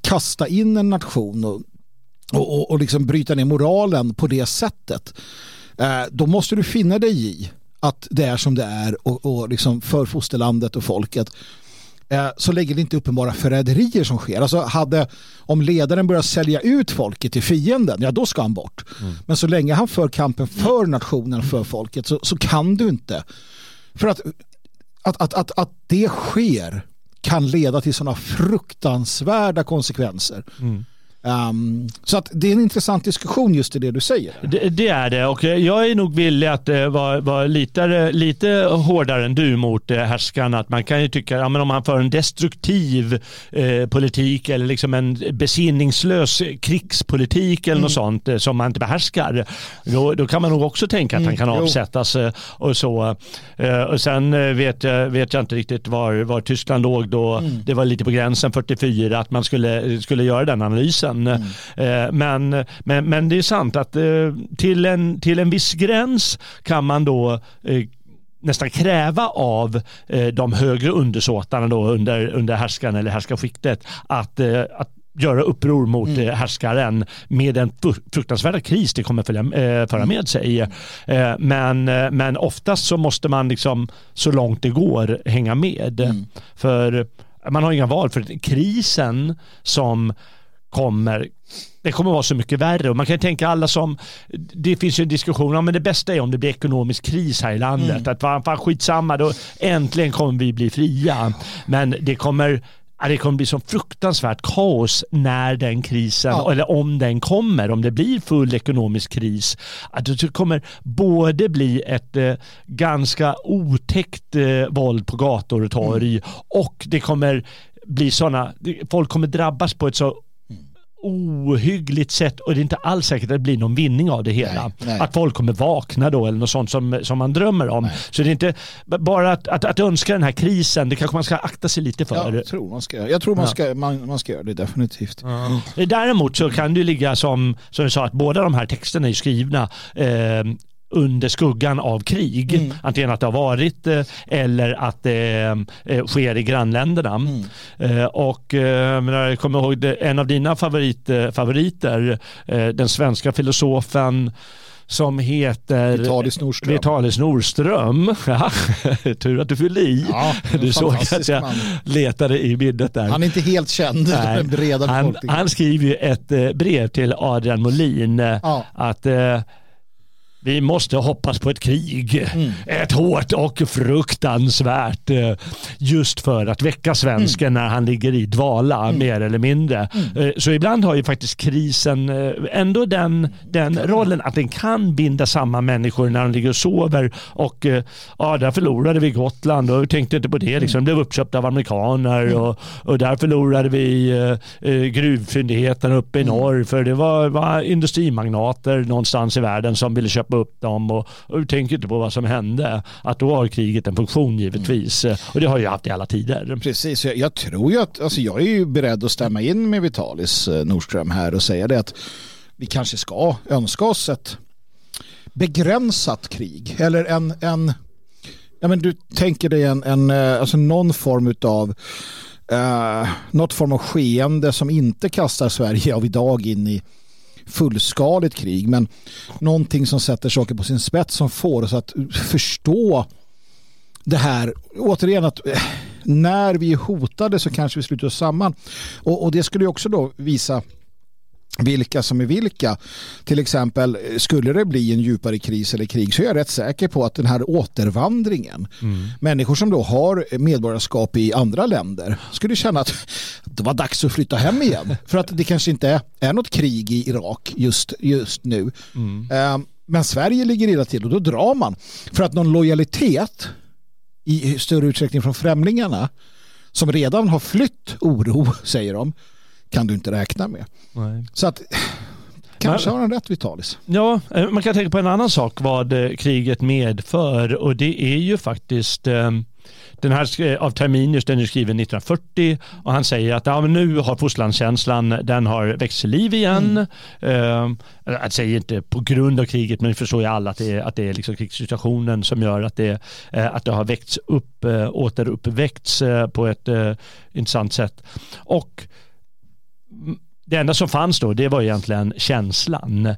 B: kasta in en nation och och, och, och liksom bryta ner moralen på det sättet eh, då måste du finna dig i att det är som det är och, och liksom för fosterlandet och folket eh, så lägger det inte uppenbara förräderier som sker. Alltså hade, om ledaren börjar sälja ut folket till fienden, ja då ska han bort. Mm. Men så länge han för kampen för nationen, för folket, så, så kan du inte. För att, att, att, att, att det sker kan leda till sådana fruktansvärda konsekvenser. Mm. Um, så att det är en intressant diskussion just i det du säger.
A: Det, det är det och jag är nog villig att uh, vara, vara lite, lite hårdare än du mot uh, härskarna. Att man kan ju tycka, ja, men om man för en destruktiv uh, politik eller liksom en besinningslös krigspolitik eller mm. något sånt som man inte behärskar, då, då kan man nog också tänka att mm, han kan avsättas och så. och sen vet, vet jag inte riktigt var, var Tyskland låg då. Mm. Det var lite på gränsen 44 att man skulle, skulle göra den analysen Mm. Eh, men, men, men det är sant att eh, till en, till en viss gräns kan man då eh, nästan kräva av de högre undersåtarna då under, under härskan eller härskarskiktet att, att göra uppror mot mm. härskaren med den fruktansvärda kris det kommer följa, föra med mm. sig. Men, men oftast så måste man liksom så långt det går hänga med. Mm. För man har inga val för krisen som kommer det kommer vara så mycket värre och man kan tänka alla som det finns ju en diskussion om men det bästa är om det blir ekonomisk kris här i landet mm. att fan, fan skitsamma då äntligen kommer vi bli fria men det kommer det kommer bli så fruktansvärt kaos när den krisen, ja. eller om den kommer, om det blir full ekonomisk kris. Att det kommer både bli ett eh, ganska otäckt eh, våld på gator och torg mm. och det kommer bli sådana, folk kommer drabbas på ett så ohyggligt sätt och det är inte alls säkert att det blir någon vinning av det hela. Nej, nej. Att folk kommer vakna då eller något sånt som, som man drömmer om. Nej. Så det är inte bara att, att, att, önska den här krisen, det kanske man ska akta sig lite för.
B: Jag tror man ska, jag tror man ska, man, man ska göra det definitivt.
A: Ja. Däremot så kan det ligga som, som du sa, att båda de här texterna är skrivna eh, under skuggan av krig. Mm. Antingen att det har varit eh, eller att det eh, sker i grannländerna. Mm. Eh, och jag kommer ihåg en av dina favorit, favoriter, den svenska filosofen som heter
B: Vitalis Nordström.
A: Vitalis Nordström. Ja, tur att du fyllde i.
B: Ja,
A: du såg att jag
B: man.
A: letade i minnet där.
B: Han är inte helt känd
A: han, han skriver ju ett brev till Adrian Molin
B: Ja.
A: att vi måste hoppas på ett krig.
B: Mm.
A: Ett hårt och fruktansvärt. eh, Just för att väcka svensken
B: Mm.
A: när han ligger i dvala mer eller mindre. Eh, Så ibland har ju faktiskt krisen eh, ändå den, den rollen att den kan binda samman människor när de ligger och sover. Och ja, där förlorade vi Gotland och tänkte inte på det. Liksom. Det blev uppköpt av amerikaner och, och där förlorade vi gruvfyndigheterna uppe i norr för det var, var industrimagnater någonstans i världen som ville köpa upp dem och, och tänker inte på vad som hände. Att då har kriget en funktion givetvis och det har ju haft i alla tider.
B: Precis, jag, jag tror ju att, alltså jag är ju beredd att stämma in med Vitalis eh, Nordström här och säga det att vi kanske ska önska oss ett begränsat krig eller en, en ja men du tänker dig en, en eh, alltså någon form av uh, något form av skeende som inte kastar Sverige av idag in i fullskaligt krig men någonting som sätter saker på sin spets som får oss att förstå det här, återigen att eh, när vi är hotade så kanske vi sluter oss samman. Och, och det skulle ju också då visa vilka som är vilka. Till exempel, skulle det bli en djupare kris eller krig så är jag rätt säker på att den här återvandringen, människor som då har medborgarskap i andra länder, skulle känna att det var dags att flytta hem igen. För att det kanske inte är, är något krig i Irak just, just nu. Eh, Men Sverige ligger illa till och då drar man. För att någon lojalitet i större utsträckning från främlingarna som redan har flytt oro, säger de, kan du inte räkna med. Så att kanske har han rätt Vitalis.
A: Ja, eh, man kan tänka på en annan sak vad eh, kriget medför och det är ju faktiskt eh, den här av Terminius, den är skriven 1940 och han säger att ja, men nu har fosterlandskänslan, den har växt till liv igen. Eh, jag säger inte på grund av kriget men förstår ju alla att det är, att det är liksom krigssituationen som gör att det, eh, att det har väckts upp, eh, återuppväckts eh, på ett intressant sätt. Och mm, det enda som fanns då det var egentligen känslan.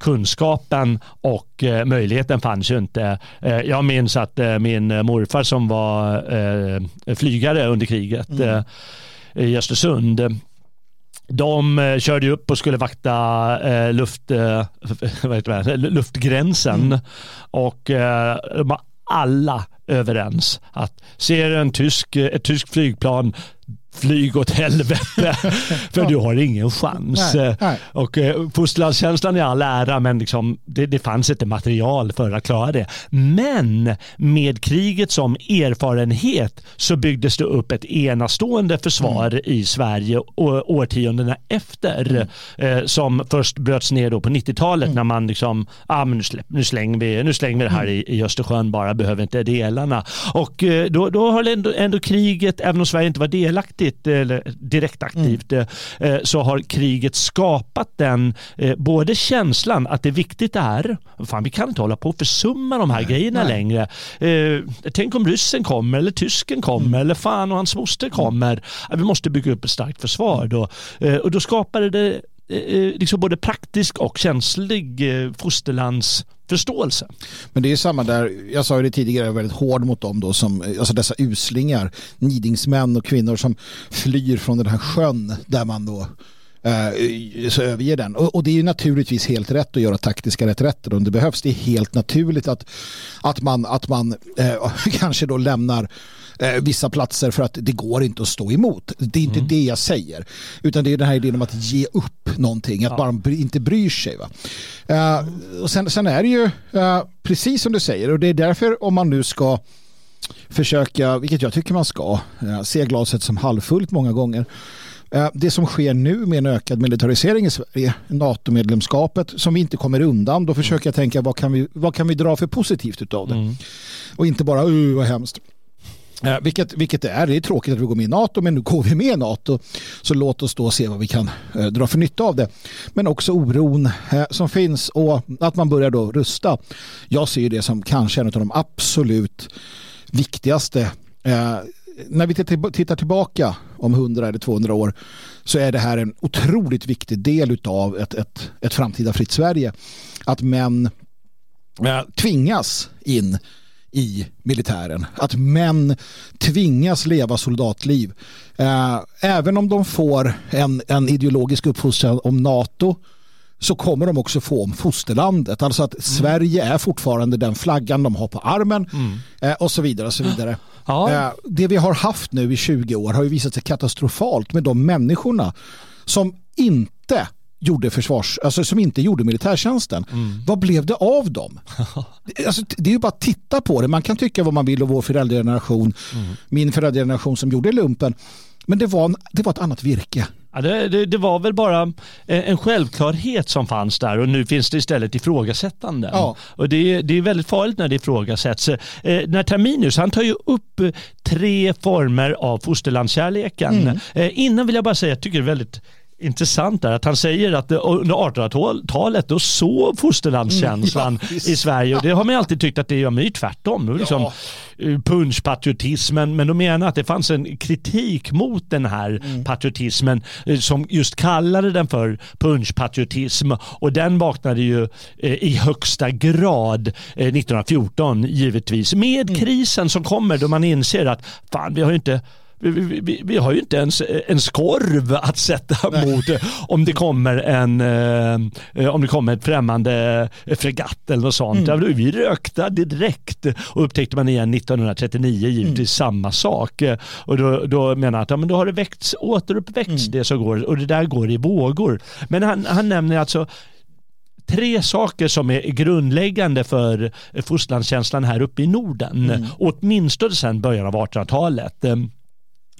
A: Kunskapen och eh, möjligheten fanns ju inte. Eh, jag minns att eh, min morfar som var eh, flygare under kriget eh, i Östersund de eh, körde upp och skulle vakta eh, luft, det, luftgränsen. Och eh, de var alla överens att ser en tysk, ett tyskt flygplan flyg åt helvete för du har ingen chans.
B: Nej, nej.
A: Och eh, fosterlandskänslan är all ära men liksom, det, det fanns inte material för att klara det. Men med kriget som erfarenhet så byggdes det upp ett enastående försvar
B: Mm.
A: i Sverige årtiondena efter eh, som först bröts ner då på 90-talet
B: Mm.
A: när man liksom, ah, nu, släpp, nu, slänger vi, nu slänger vi det här
B: Mm.
A: i, i Östersjön bara, behöver inte delarna. Och eh, då, då har ändå, ändå kriget, även om Sverige inte var delaktigt eller direkt aktivt,
B: Mm.
A: eh, så har kriget skapat den, eh, både känslan att det är viktigt här, fan vi kan inte hålla på och försumma de här grejerna
B: nej.
A: längre. Eh, tänk om ryssen kommer eller tysken kommer
B: Mm.
A: eller fan och hans moster kommer. Ja, vi måste bygga upp ett starkt försvar då. Eh, och då skapade det eh, Eh, eh, liksom både praktisk och känslig eh, fosterlandsförståelse.
B: Men det är samma där, jag sa ju det tidigare, jag är väldigt hård mot dem då som, eh, alltså dessa uslingar, nidingsmän och kvinnor som flyr från den här sjön där man då eh, så överger den. Och, och det är ju naturligtvis helt rätt att göra taktiska reträtter om det behövs. Det är helt naturligt att, att man, att man eh, kanske då lämnar eh, vissa platser för att det går inte att stå emot. Det är inte det jag säger. Utan det är den här idén om att ge upp någonting, att bara bry, inte bryr sig. Va? Eh, och sen, sen är det ju eh, precis som du säger och det är därför om man nu ska försöka, vilket jag tycker man ska, eh, se glaset som halvfullt många gånger. Eh, Det som sker nu med en ökad militarisering i Sverige, NATO-medlemskapet, som vi inte kommer undan, då försöker jag tänka vad kan vi, vad kan vi dra för positivt utav det? Och inte bara, uh, vad hemskt. Eh, vilket, vilket det är, det är tråkigt att vi går med i NATO men nu går vi med i NATO så låt oss då se vad vi kan eh, dra för nytta av det. Men också oron eh, som finns och att man börjar då rusta. Jag ser det som kanske en av de absolut viktigaste eh, när vi tittar- tillbaka om 100 eller 200 år så är det här en otroligt viktig del av ett, ett, ett framtida fritt Sverige. Att män eh, tvingas in i militären. Att män tvingas leva soldatliv. Äh, även om de får en, en ideologisk uppfostran om NATO så kommer de också få om fosterlandet. Alltså att mm. Sverige är fortfarande den flaggan de har på armen mm. eh, och så vidare. Och så vidare. Ja. Eh, det vi har haft nu i 20 år har ju visat sig katastrofalt med de människorna som inte gjorde försvars, alltså som inte gjorde militärtjänsten. Mm. Vad blev det av dem? alltså, det är ju bara att titta på det. Man kan tycka vad man vill om vår föräldrageneration, mm. min föräldrageneration som gjorde lumpen. Men det var, det var ett annat virke.
A: Ja, det, det, det, var väl bara eh, en självklarhet som fanns där och nu finns det istället ifrågasättande. Ja. Och det, det är väldigt farligt när det ifrågasätts. Eh, när Terminus, han tar ju upp tre former av fosterlandskärleken. Mm. Eh, innan vill jag bara säga, jag tycker det är väldigt intressant är att han säger att under 1800-talet då såg fosterlandskänslan mm, ja, i Sverige och det har man alltid tyckt att det gör ju tvärtom. Liksom, ja. Eh, punschpatriotismen men de menar att det fanns en kritik mot den här mm. patriotismen eh, som just kallade den för punschpatriotism och den vaknade ju eh, i högsta grad 1914 givetvis med mm. krisen som kommer då man inser att fan vi har ju inte vi, vi, vi, har ju inte ens en skorv att sätta Nej. mot om det kommer en eh, om det kommer ett främmande fregatt eller något sånt. Mm. Vi rökta direkt och upptäckte man igen 1939 givetvis mm. samma sak. Och då, då menar han att ja, men då har det väckts, återuppväckts mm. det som går och det där går i vågor. Men han, han nämner alltså tre saker som är grundläggande för fosterlandskänslan här uppe i Norden. Mm. Åtminstone sedan början av 1800-talet.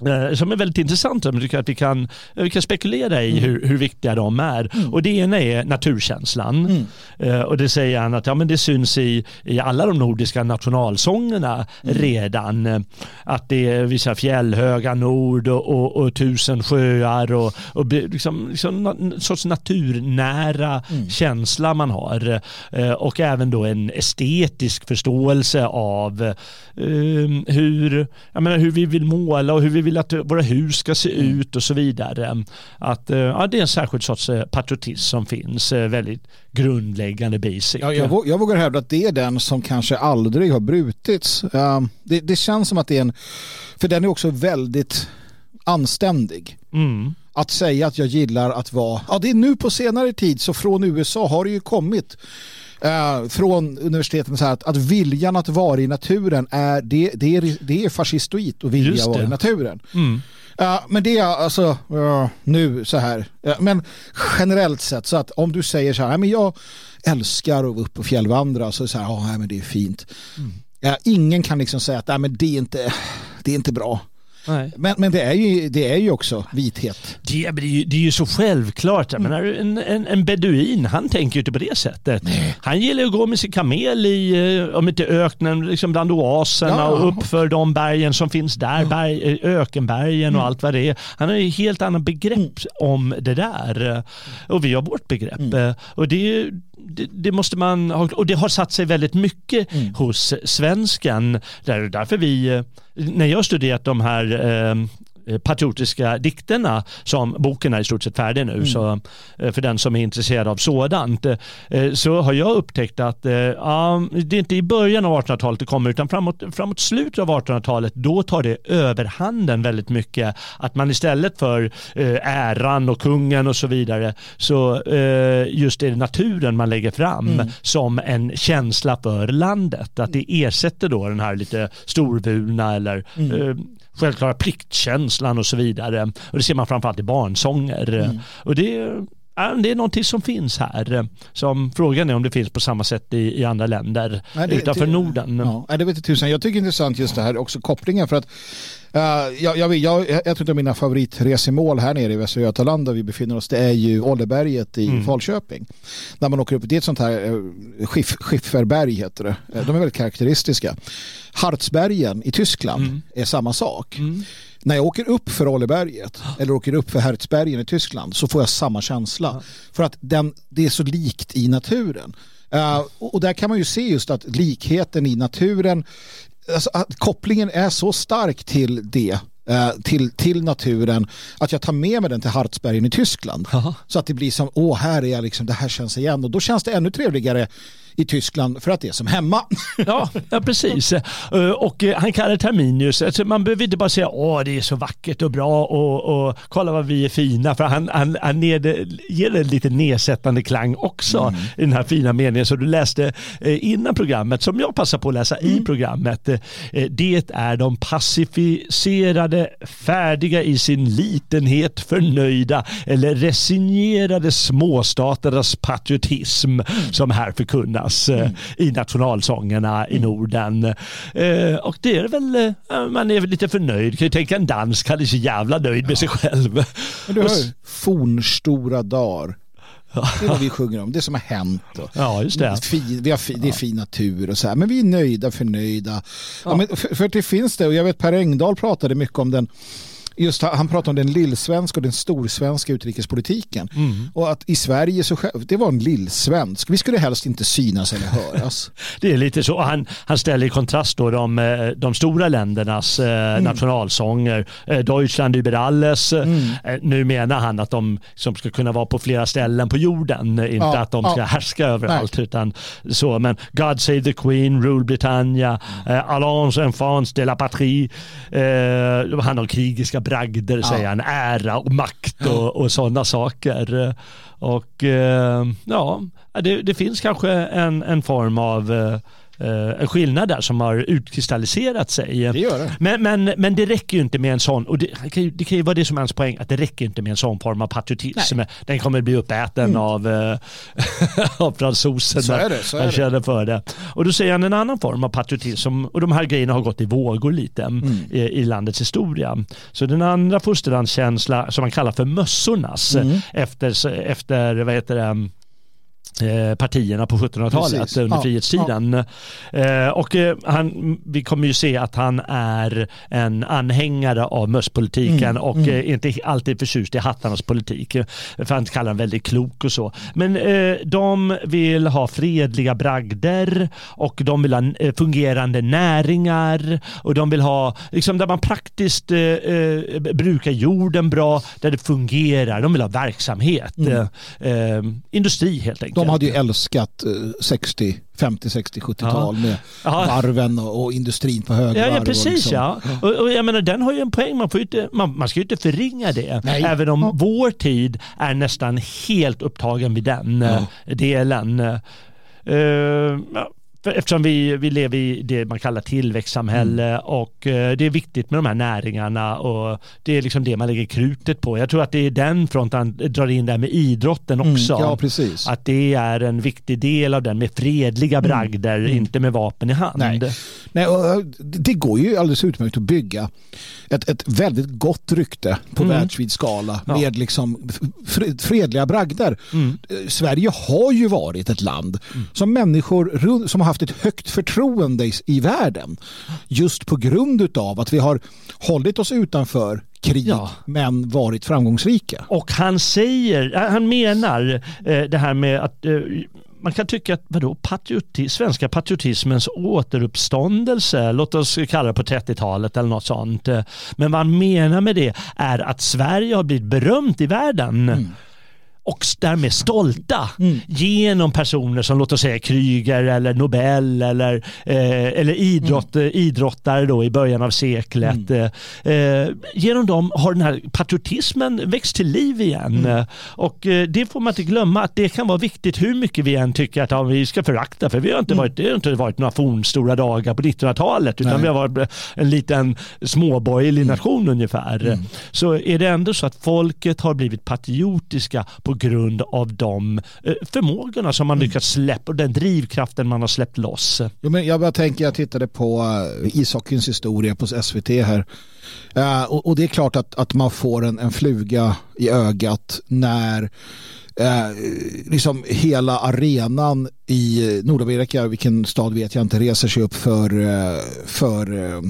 A: Eh, som är väldigt intressant. Jag tycker att vi kan, vi kan spekulera i mm. hur, hur viktiga de är. Mm. Och det ena är naturkänslan. Mm. Uh, och det säger han att ja, men det syns i, i alla de nordiska nationalsångerna mm. redan. Att det är vissa fjällhöga nord och, och, och tusen sjöar och, och liksom, liksom en sorts naturnära mm. känsla man har. Och även då en estetisk förståelse av uh, hur, jag menar, hur vi vill måla och hur vi vill att våra hus ska se mm. ut och så vidare. Att, eh, ja, det är en särskild sorts eh, patriotism som finns, eh, väldigt grundläggande basic.
B: Ja, jag, jag vågar hävda att det är den som kanske aldrig har brutits. Det, det känns som att det är en, för den är också väldigt anständig. Mm. Att säga att jag gillar att vara, ja det är nu på senare tid så från USA har det ju kommit eh, från universiteten så här att, att viljan att vara i naturen är det, det är, det är fascistoid att vilja vara i naturen. Mm. Uh, men det är alltså uh, nu så här. Uh, men generellt sett så att om du säger så här, men jag älskar att vara upp och fjällvandra så är det så här, ja men det är fint. Mm. ingen kan liksom säga att men det, är inte, det är inte bra. Men, men det, är ju, det är ju också vithet.
A: Det, det, är, ju, det är ju så självklart. Mm. Menar, en, en, en beduin, han tänker ju inte på det sättet. Nej. Han gillar att gå med sin kamel i, eh, om inte öknen, liksom bland oaserna ja. och uppför de bergen som finns där, ja. berg, eh, ökenbergen mm. och allt vad det är. Han har ju helt annat begrepp mm. om det där. Och vi har vårt begrepp. Mm. Och det det, det, måste man ha, och det har satt sig väldigt mycket mm. hos svensken. Där, därför vi, eh, när jag studerat de här eh, patriotiska dikterna som boken är i stort sett färdig nu. Mm. Så eh, för den som är intresserad av sådant eh, så har jag upptäckt att ja, det är inte i början av 1800-talet det kommer utan framåt, framåt slutet av 1800-talet då tar det överhanden väldigt mycket. Att man istället för äran och kungen och så vidare så just är det naturen man lägger fram mm. som en känsla för landet. Att det ersätter då den här lite storvulna eller mm självklara pliktkänslan och så vidare. Och det ser man framförallt i barnsånger. Mm. Och det det är någonting som finns här. Som frågan är om det finns på samma sätt i, i andra länder Nej, det, utanför det, Norden.
B: Ja, det vet jag tusan. Jag tycker det är intressant just det här också kopplingen för att jag, jag, jag, jag tror att mina favoritresemål här nere i Västra Götaland där vi befinner oss det är ju Olleberget i mm. Falköping. När man åker upp, det är ett sånt här uh, skiff, skifferberg heter det. De är väldigt karaktäristiska. Hartsbergen i Tyskland mm. är samma sak. Mm när jag åker upp för Olleberget eller åker upp för Herzbergen i Tyskland så får jag samma känsla. Ja. För att den, det är så likt i naturen. Uh, och där kan man ju se just att likheten i naturen, alltså att kopplingen är så stark till det eh, till, till naturen att jag tar med mig den till Hartsbergen i Tyskland.
A: Jaha.
B: Så att det blir som, åh här är jag liksom, det här känns igen och då känns det ännu trevligare i Tyskland för att det är som hemma.
A: Ja, ja precis. Eh, Och eh, han kallar Terminius, alltså man behöver inte bara säga åh det är så vackert och bra och, och kolla vad vi är fina, för han, han, han ned, ger det en lite nedsättande klang också i den här fina meningen som du läste eh, innan programmet, som jag passar på att läsa i programmet. Det är de pacificerade, färdiga i sin litenhet, förnöjda eller resignerade småstaternas patriotism som här förkunnas eh, i nationalsångerna i Norden. Eh, Och det är väl, eh, man är väl lite förnöjd. Kan ju tänka en dansk, han är så jävla nöjd med sig själv.
B: Men du hör, fornstora dagar. Det är vad vi sjunger om, det som har hänt. Och
A: Ja, just det.
B: Fin, vi har fi, det är fin natur och så här, men vi är nöjda, förnöjda. Ja. men för, för det finns det, och jag vet Per Engdahl pratade mycket om den Just han han pratade om den lillsvenska och den storsvenska utrikespolitiken.
A: Mm.
B: Och att i Sverige så själv- det var en lillsvensk. Vi skulle helst inte synas eller höras.
A: Det är lite så. Han, han ställer i kontrast då de, eh, de stora ländernas eh, nationalsånger. Eh, Deutschland über alles. Eh, Nu menar han att de som ska kunna vara på flera ställen på jorden. Inte
B: Ja,
A: att de ska
B: ja.
A: härska överallt. Utan så. Men God save the Queen, Rule Britannia, eh, Allons enfants de la patrie. Eh, handlar om krigiska bragder säger han. Ära och makt och, och sådana saker. Och eh, ja, det, det finns kanske en, en form av eh, en skillnad där som har utkristalliserat sig.
B: Det gör det.
A: Men, men, men det räcker ju inte med en sån, och det kan ju, det kan ju vara det som är hans poäng, att det räcker inte med en sån form av patriotism. Den kommer bli uppäten av, eh, av fransosen.
B: Så är det, så är
A: han
B: det.
A: känner för det. Och då säger han en annan form av patriotism, och de här grejerna har gått i vågor lite
B: Mm.
A: i, i landets historia. Så den andra fosterlandskänsla som man kallar för mössornas,
B: Mm.
A: efter, efter vad heter det, eh, partierna på 1700-talet
B: Precis.
A: under
B: Ja,
A: frihetstiden. Eh, och eh, han, vi kommer ju se att han är en anhängare av mösspolitiken
B: Mm,
A: och eh, inte alltid förtjust i hattarnas politik. eh, För han kallar den väldigt klok och så. Men eh, de vill ha fredliga bragder och de vill ha eh, fungerande näringar och de vill ha, liksom där man praktiskt eh, eh, brukar jorden bra, där det fungerar. De vill ha verksamhet. Eh, eh, industri helt enkelt.
B: De hade ju älskat eh, 60, 50, 60, 70-tal med
A: Ja.
B: varven och, och industrin på högvarv.
A: Ja, ja
B: och
A: precis
B: liksom-
A: ja. Och, och jag menar den har ju en poäng. Man, får inte, man, man ska ju inte förringa det.
B: Nej.
A: Även om
B: Ja.
A: vår tid är nästan helt upptagen vid den delen. Eh, ja, för eftersom vi, vi lever i det man kallar tillväxtsamhälle
B: Mm.
A: och eh, det är viktigt med de här näringarna och det är liksom det man lägger krutet på. Jag tror att det är den fronten drar in där med idrotten
B: Mm,
A: också.
B: ja, precis.
A: Att det är en viktig del av den med fredliga bragder, inte med vapen i hand.
B: Mm. Nej. Nej, det går ju alldeles utmärkt att bygga ett, ett väldigt gott rykte på världsvid skala
A: Ja.
B: med liksom fred- fredliga bragder. Eh, Sverige har ju varit ett land som människor som har haft ett högt förtroende i, i världen just på grund av att vi har hållit oss utanför krig
A: Ja.
B: men varit framgångsrika.
A: Och han säger, äh, han menar eh, det här med att eh, man kan tycka att vadå, patrioti, svenska patriotismens återuppståndelse, låt oss kalla det på 30-talet eller något sånt. Men vad han menar med det är att Sverige har blivit berömt i världen. Och därmed stolta genom personer som låt oss säga Kryger eller Nobel eller, eh, eller idrott, eh, idrottare då i början av seklet. Eh, eh, genom dem har den här patriotismen växt till liv igen. Eh, Och eh, det får man inte glömma att det kan vara viktigt hur mycket vi än tycker att ja, vi ska förakta för vi har inte varit, det har inte varit några fornstora dagar på 1900-talet utan
B: Nej.
A: vi har varit en liten småborgerlig nation ungefär. Så är det ändå så att folket har blivit patriotiska på grund av de eh, förmågorna som man lyckats släppa och den drivkraften man har släppt loss.
B: Jo, men jag bara tänker, jag tittade på uh, ishockeyns historia på SVT här. Eh, och, och det är klart att, att man får en, en fluga i ögat när eh, liksom hela arenan i Nordamerika, vilken stad vet jag inte, reser sig upp för, eh, för eh,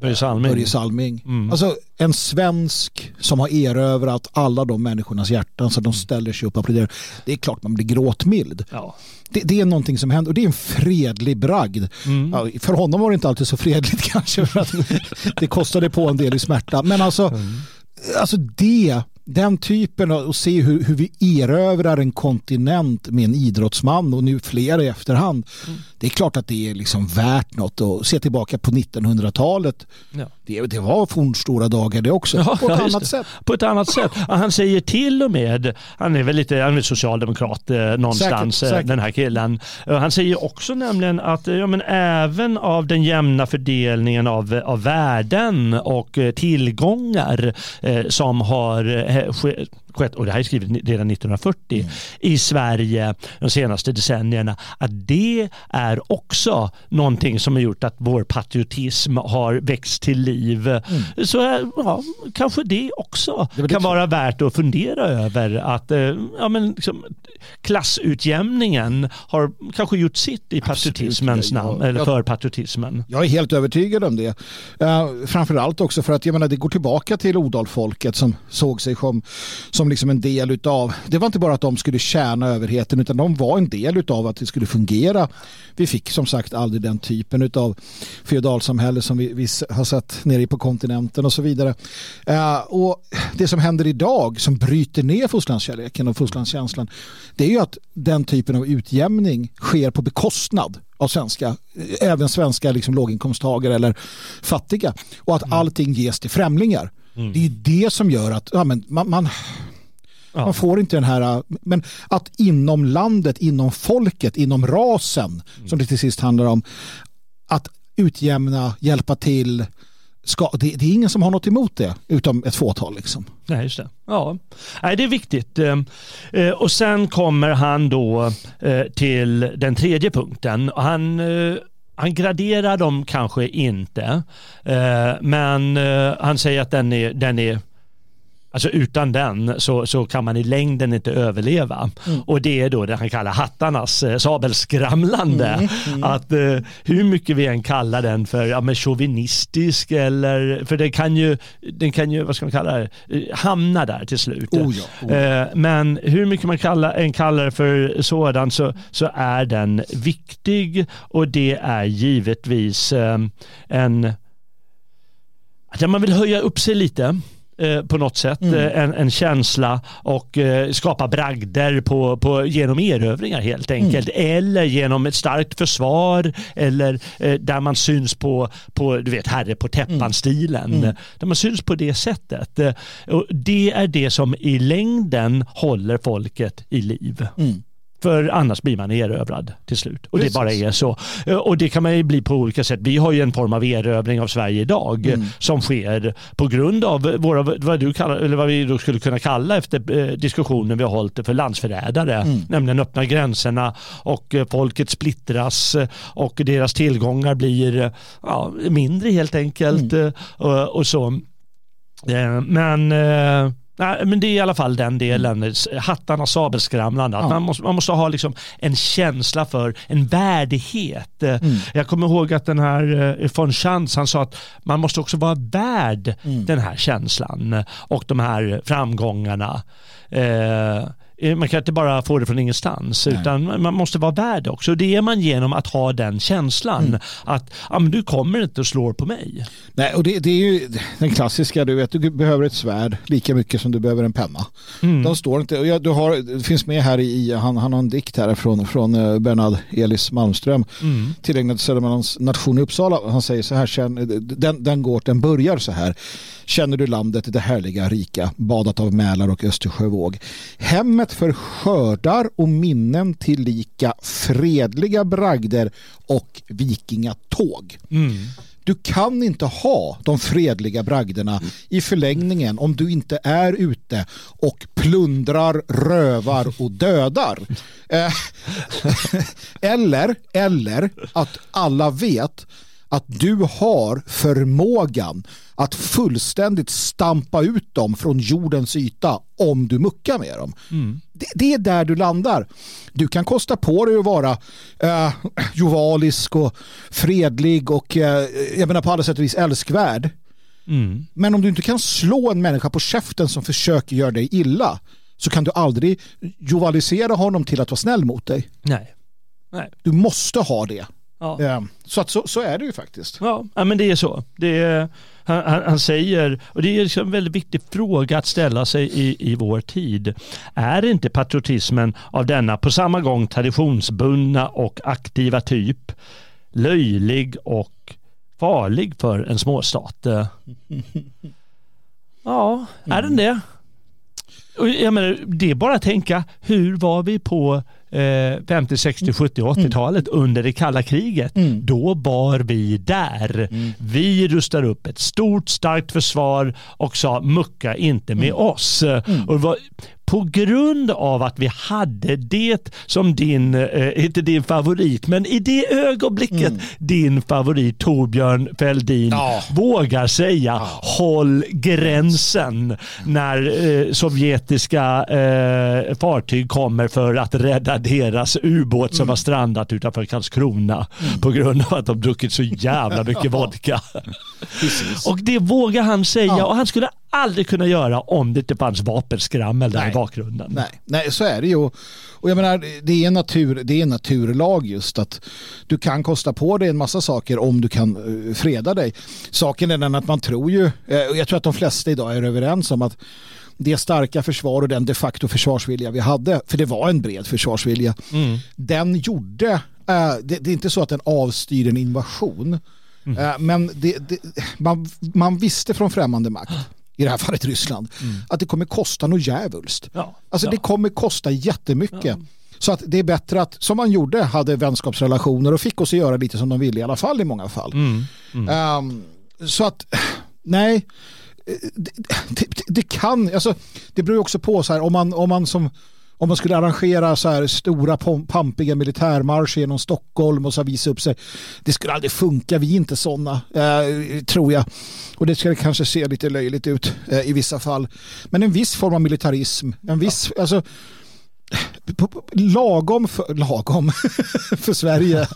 A: Börje Salming.
B: Börje Salming. Mm. Alltså en svensk som har erövrat alla de människornas hjärtan så de ställer sig upp och applåderar. Det är klart man blir gråtmild. Ja. Det, det, är någonting som händer och det är en fredlig bragd. Mm. Ja, för honom var det inte alltid så fredligt kanske för att det kostade på en del i smärta. Men alltså, mm. alltså det den typen av, och se hur, hur vi erövrar en kontinent med en idrottsman och nu flera i efterhand. Mm. Det är klart att det är liksom värt något att se tillbaka på 1900-talet. Ja. Det, det var fornstora dagar det också, ja, på ett annat sätt.
A: På ett annat sätt. Han säger till och med, han är väl lite han är socialdemokrat eh, någonstans, säkert, säkert. den här killen. Han säger också nämligen att ja, men även av den jämna fördelningen av, av värden och eh, tillgångar eh, som har eh, skett, och det här är skrivet redan 1940, mm. i Sverige de senaste decennierna, att det är också någonting som har gjort att vår patriotism har växt till liv. Mm. Så ja, kanske det också det kan vara värt att fundera över att eh, ja, men liksom, klassutjämningen har kanske gjort sitt i patriotismens namn, eller för patriotismen.
B: Jag är helt övertygad om det. Uh, framförallt också för att jag menar, det går tillbaka till odalfolket som såg sig som, som liksom en del utav, det var inte bara att de skulle tjäna överheten utan de var en del utav att det skulle fungera. Vi fick som sagt aldrig den typen utav feodalsamhälle som vi, vi har sett nere på kontinenten och så vidare. Uh, och det som händer idag som bryter ner fosterlandskärleken och fosterlandskänslan det är ju att den typen av utjämning sker på bekostnad av svenska, även svenska liksom låginkomsttagare eller fattiga och att mm. allting ges till främlingar. Mm. Det är det som gör att ja, men man, man, ja. man, får inte den här, men att inom landet, inom folket, inom rasen mm. som det till sist handlar om, att utjämna, hjälpa till, ska, det, det, är ingen som har något emot det utom ett fåtal. Liksom.
A: Nej, just det. Ja, Nej, det är viktigt. Eh, eh, och sen kommer han då eh, till den tredje punkten. Han han graderar dem kanske inte, men han säger att den är, den är Alltså utan den så, så kan man i längden inte överleva. Mm. Och det är då det han kallar hattarnas eh, sabelskramlande. Mm. Mm. Att eh, hur mycket vi än kallar den för ja, men chauvinistisk eller, för den kan ju, den kan ju, vad ska man kalla det, eh, hamna där till slut. Oh ja, oh ja. Eh, men hur mycket man kallar, än kallar det för sådan så, så är den viktig och det är givetvis eh, en, att man vill höja upp sig lite. Eh, på något sätt. Mm. Eh, en, en, känsla och eh, skapa bragder på, på, genom erövringar helt enkelt. Mm. Eller genom ett starkt försvar eller eh, där man syns på, på du vet, herre på täppan-stilen. Mm. Där man syns på det sättet. Och det är det som i längden håller folket i liv. För annars blir man erövrad till slut. Och Precis. det bara är så. Eh, och det kan man ju bli på olika sätt. Vi har ju en form av erövring av Sverige idag mm. som sker på grund av våra, vad, du kallar, eller vad vi då skulle kunna kalla efter eh, diskussionen vi har hållit för landsförrädare. Mm. Nämligen öppna gränserna och eh, folket splittras och deras tillgångar blir ja, mindre helt enkelt. Mm. Och, och så. Men Nej, men det är i alla fall den delen, mm. hattarna sabelskramlande. Ja. Man, måste, man måste ha liksom en känsla för en värdighet. Mm. Jag kommer ihåg att den här eh, von Schantz, han sa att man måste också vara värd mm. den här känslan och de här framgångarna. Eh, Eh, man kan inte bara få det från ingenstans Nej. utan man måste vara värd också. Det är man genom att ha den känslan mm. att ja, men du kommer inte och slår på mig.
B: Nej, och det, det, är ju den klassiska, du vet, du behöver ett svärd lika mycket som du behöver en penna. Mm. De står inte, och jag, du har, det finns med här i, han, han har en dikt här från, från eh, Bernard Elis Malmström mm. tillägnad Södermanlands nation i Uppsala. Han säger så här, den, den går, den börjar så här. Känner du landet, det härliga, rika, badat av Mälar och Östersjövåg. Hemmet för skördar och minnen till lika fredliga bragder och vikingatåg. Mm. Du kan inte ha de fredliga bragderna i förlängningen om du inte är ute och plundrar, rövar och dödar. Eh, eller, eller att alla vet att du har förmågan att fullständigt stampa ut dem från jordens yta om du muckar med dem. Mm. Det, det, är där du landar. Du kan kosta på dig att vara eh, jovalisk och fredlig och eh, jag menar på alla sätt och vis älskvärd. Mm. Men om du inte kan slå en människa på käften som försöker göra dig illa så kan du aldrig jovalisera honom till att vara snäll mot dig.
A: Nej. Nej.
B: Du måste ha det.
A: Ja.
B: Så, att, så, så, är det ju faktiskt.
A: Ja, men det är så. Det är, han, han, säger, och det är liksom en väldigt viktig fråga att ställa sig i, i vår tid. Är inte patriotismen av denna på samma gång traditionsbundna och aktiva typ löjlig och farlig för en småstat? Ja, är den det? jag menar, det är bara att tänka, hur var vi på eh, 50, 60, 70, 80-talet mm. under det kalla kriget? Mm. Då var vi där. Mm. Vi rustar upp ett stort starkt försvar och sa mucka inte med mm. oss. Mm. Och var, på grund av att vi hade det som din, eh, inte din favorit, men i det ögonblicket mm. din favorit Torbjörn Fälldin ja. vågar säga ja. håll gränsen när eh, sovjetiska eh, fartyg kommer för att rädda deras ubåt som mm. har strandat utanför Karlskrona mm. på grund av att de druckit så jävla mycket vodka. och det vågar han säga ja. och han skulle aldrig kunna göra om det inte fanns vapenskrammel där Nej. i bakgrunden.
B: Nej. Nej, så är det ju. Och jag menar, det är, natur, det är en naturlag just att du kan kosta på dig en massa saker om du kan uh, freda dig. Saken är den att man tror ju, uh, jag tror att de flesta idag är överens om att det starka försvar och den de facto försvarsvilja vi hade, för det var en bred försvarsvilja, mm. den gjorde, det, det, är inte så att den avstyr en invasion, mm. men det, det, man, man visste från främmande makt i det här fallet Ryssland, mm. att det kommer kosta något djävulskt. Ja. Alltså ja. det kommer kosta jättemycket. Ja. Så att det är bättre att, som man gjorde, hade vänskapsrelationer och fick oss att göra lite som de ville i alla fall i många fall. Mm. Mm. Um, så att, nej, det, det, det, kan, alltså, det beror också på så här, om man, om man som om man skulle arrangera så här stora pampiga militärmarscher genom Stockholm och så visa upp sig. Det skulle aldrig funka, vi är inte sådana, eh, tror jag. Och det skulle kanske se lite löjligt ut eh, i vissa fall. Men en viss form av militarism, en viss, ja. alltså lagom för, lagom för Sverige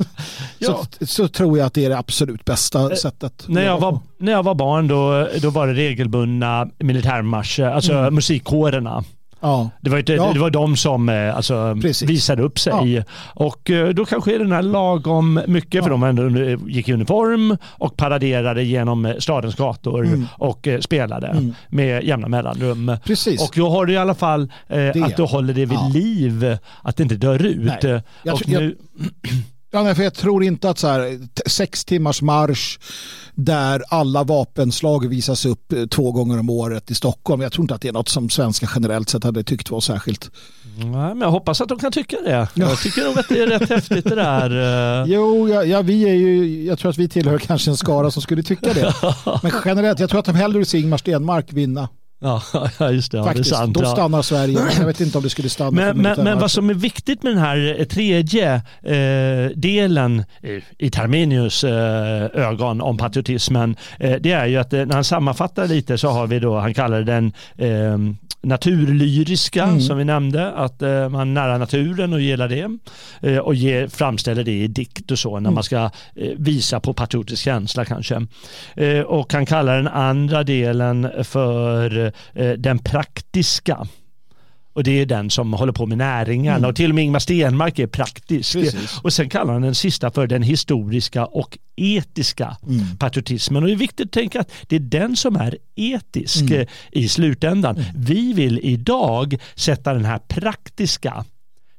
B: ja. så, så, tror jag att det är det absolut bästa eh, sättet.
A: När jag var, när jag var barn då, då var det regelbundna militärmarscher, alltså mm. musikkårerna. Ja. Det, var inte, ja. det var de som eh, alltså, visade upp sig. Ja. Och eh, då kanske är den här lagom mycket, ja. för de ändå gick i uniform och paraderade genom stadens gator mm. och eh, spelade mm. med jämna mellanrum.
B: Precis.
A: Och då har du i alla fall eh, att du håller det vid liv, att det inte dör ut. Nej. Jag, och nu...
B: Ja, för jag tror inte att så här, sex timmars marsch där alla vapenslag visas upp eh, två gånger om året i Stockholm. Jag tror inte att det är något som svenskar generellt sett hade tyckt var särskilt.
A: Nej, men jag hoppas att de kan tycka det. Ja. Jag tycker nog att det är rätt häftigt det där.
B: Eh. Jo, ja, ja, vi är ju, jag tror att vi tillhör kanske en skara som skulle tycka det. Men generellt, jag tror att de hellre vill se Ingmar Stenmark vinna
A: Ja, just det. Ja,
B: Faktiskt,
A: det är sant,
B: då stannar Sverige. Jag vet inte om det skulle stanna.
A: Men, men, men vad som är viktigt med den här eh, tredje eh, delen i Terminius eh, ögon om patriotismen, eh, det är ju att eh, när han sammanfattar lite så har vi då, han kallar den eh, naturlyriska mm. som vi nämnde, att eh, man är nära naturen och gillar det eh, och ge, framställer det i dikt och så när mm. man ska eh, visa på patriotisk känsla kanske. Och han kallar den andra delen för den praktiska. Och det är den som håller på med näringarna mm. och till och med Ingmar Stenmark är praktisk. Precis. Och sen kallar han den sista för den historiska och etiska mm. patriotismen. Och det är viktigt att tänka att det är den som är etisk mm. Eh, i slutändan. Mm. Vi vill idag sätta den här praktiska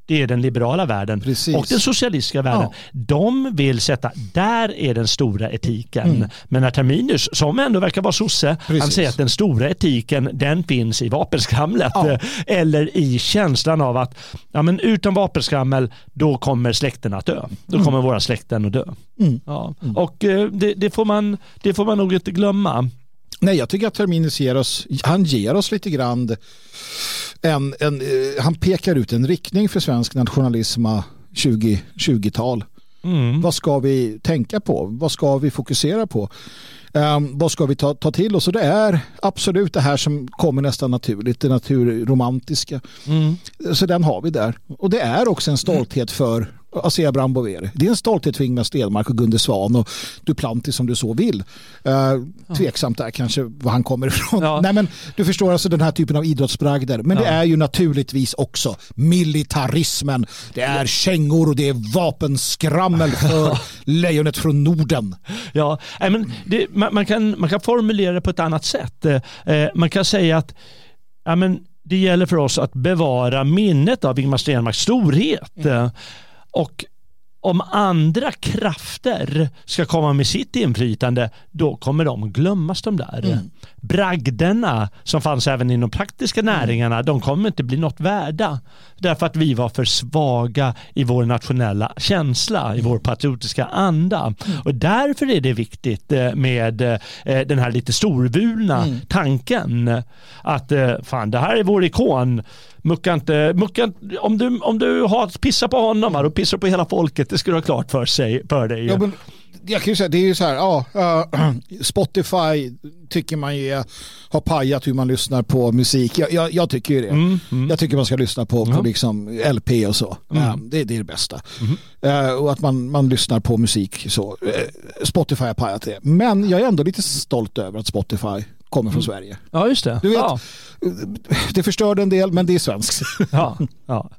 A: det är den liberala världen Precis. och den socialistiska världen. Ja. De vill sätta, där är den stora etiken. Mm. Men Terminus, som ändå verkar vara sosse, Precis. han säger att den stora etiken den finns i vapenskramlet. Ja. Eller i känslan av att ja, men utan vapenskrammel då kommer släkten att dö. Då mm. kommer våra släkten att dö. Mm. Ja. Mm. Och eh, det, det, får man, det får man nog inte glömma.
B: Nej, jag tycker att Terminus ger oss, han ger oss lite grann en, en, eh, han pekar ut en riktning för svensk nationalism 2020-tal. Mm. Vad ska vi tänka på? Vad ska vi fokusera på? Um, vad ska vi ta, ta till oss? Och det är absolut det här som kommer nästan naturligt, det naturromantiska. Mm. Så den har vi där. Och det är också en stolthet för Asea Brown Boveri. Det är en stolthet för Ingmar Stenmark och Gunde Svan och Duplantis som du så vill. Uh, tveksamt där kanske var han kommer ifrån. Ja. Nej, men du förstår alltså den här typen av idrottsbragder. Men ja. det är ju naturligtvis också militarismen. Det är kängor och det är vapenskrammel för lejonet från Norden.
A: Ja, men det, man, man, kan, man kan formulera det på ett annat sätt. Eh, man kan säga att ja, men det gäller för oss att bevara minnet av Ingmar Stenmarks storhet. Mm. Och om andra krafter ska komma med sitt inflytande, då kommer de glömmas de där. Mm. Bragderna som fanns även inom praktiska mm. näringarna, mm. de kommer inte bli något värda. Därför att vi var för svaga i vår nationella känsla, i vår patriotiska anda. Mm. Och därför är det viktigt eh, med eh, den här lite storvulna mm. tanken att eh, fan, det här är vår ikon mucka inte, mucka, om, du, om du har pissat på honom, då pissar på hela folket. Det ska du ha klart för, sig, för dig.
B: Ja, men jag kan ju säga, det är ju så här, ja, uh, Spotify tycker man ju har pajat hur man lyssnar på musik. Jag, jag, jag tycker ju det. Mm, mm. Jag tycker man ska lyssna på, på liksom LP och så. Mm. Uh, det, det, är det bästa. Uh, och att man, man lyssnar på musik så. Spotify har pajat det. Men jag är ändå lite stolt över att Spotify kommer från mm. Sverige.
A: Ja, just det.
B: Du vet, ja. Det förstörde en del, men det är svenskt.
A: Ja, ja.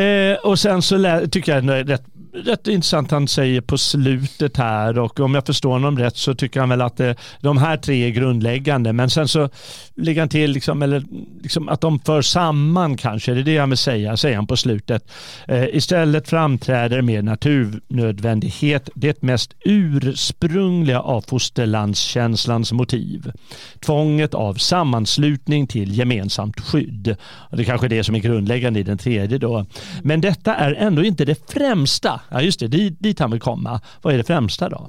A: Eh, och sen så tycker jag det är rätt rätt intressant han säger på slutet här och om jag förstår honom rätt så tycker han väl att det, de här tre är grundläggande men sen så lägger han till liksom, eller, liksom att de för samman kanske, det är det jag vill säga, säger han på slutet. Eh, istället framträder med naturnödvändighet det mest ursprungliga av fosterlandskänslans motiv. Tvånget av sammanslutning till gemensamt skydd. Och det är kanske är det som är grundläggande i den tredje då. Men detta är ändå inte det främsta Ja, just det, dit, dit han vill komma. Vad är det främsta då?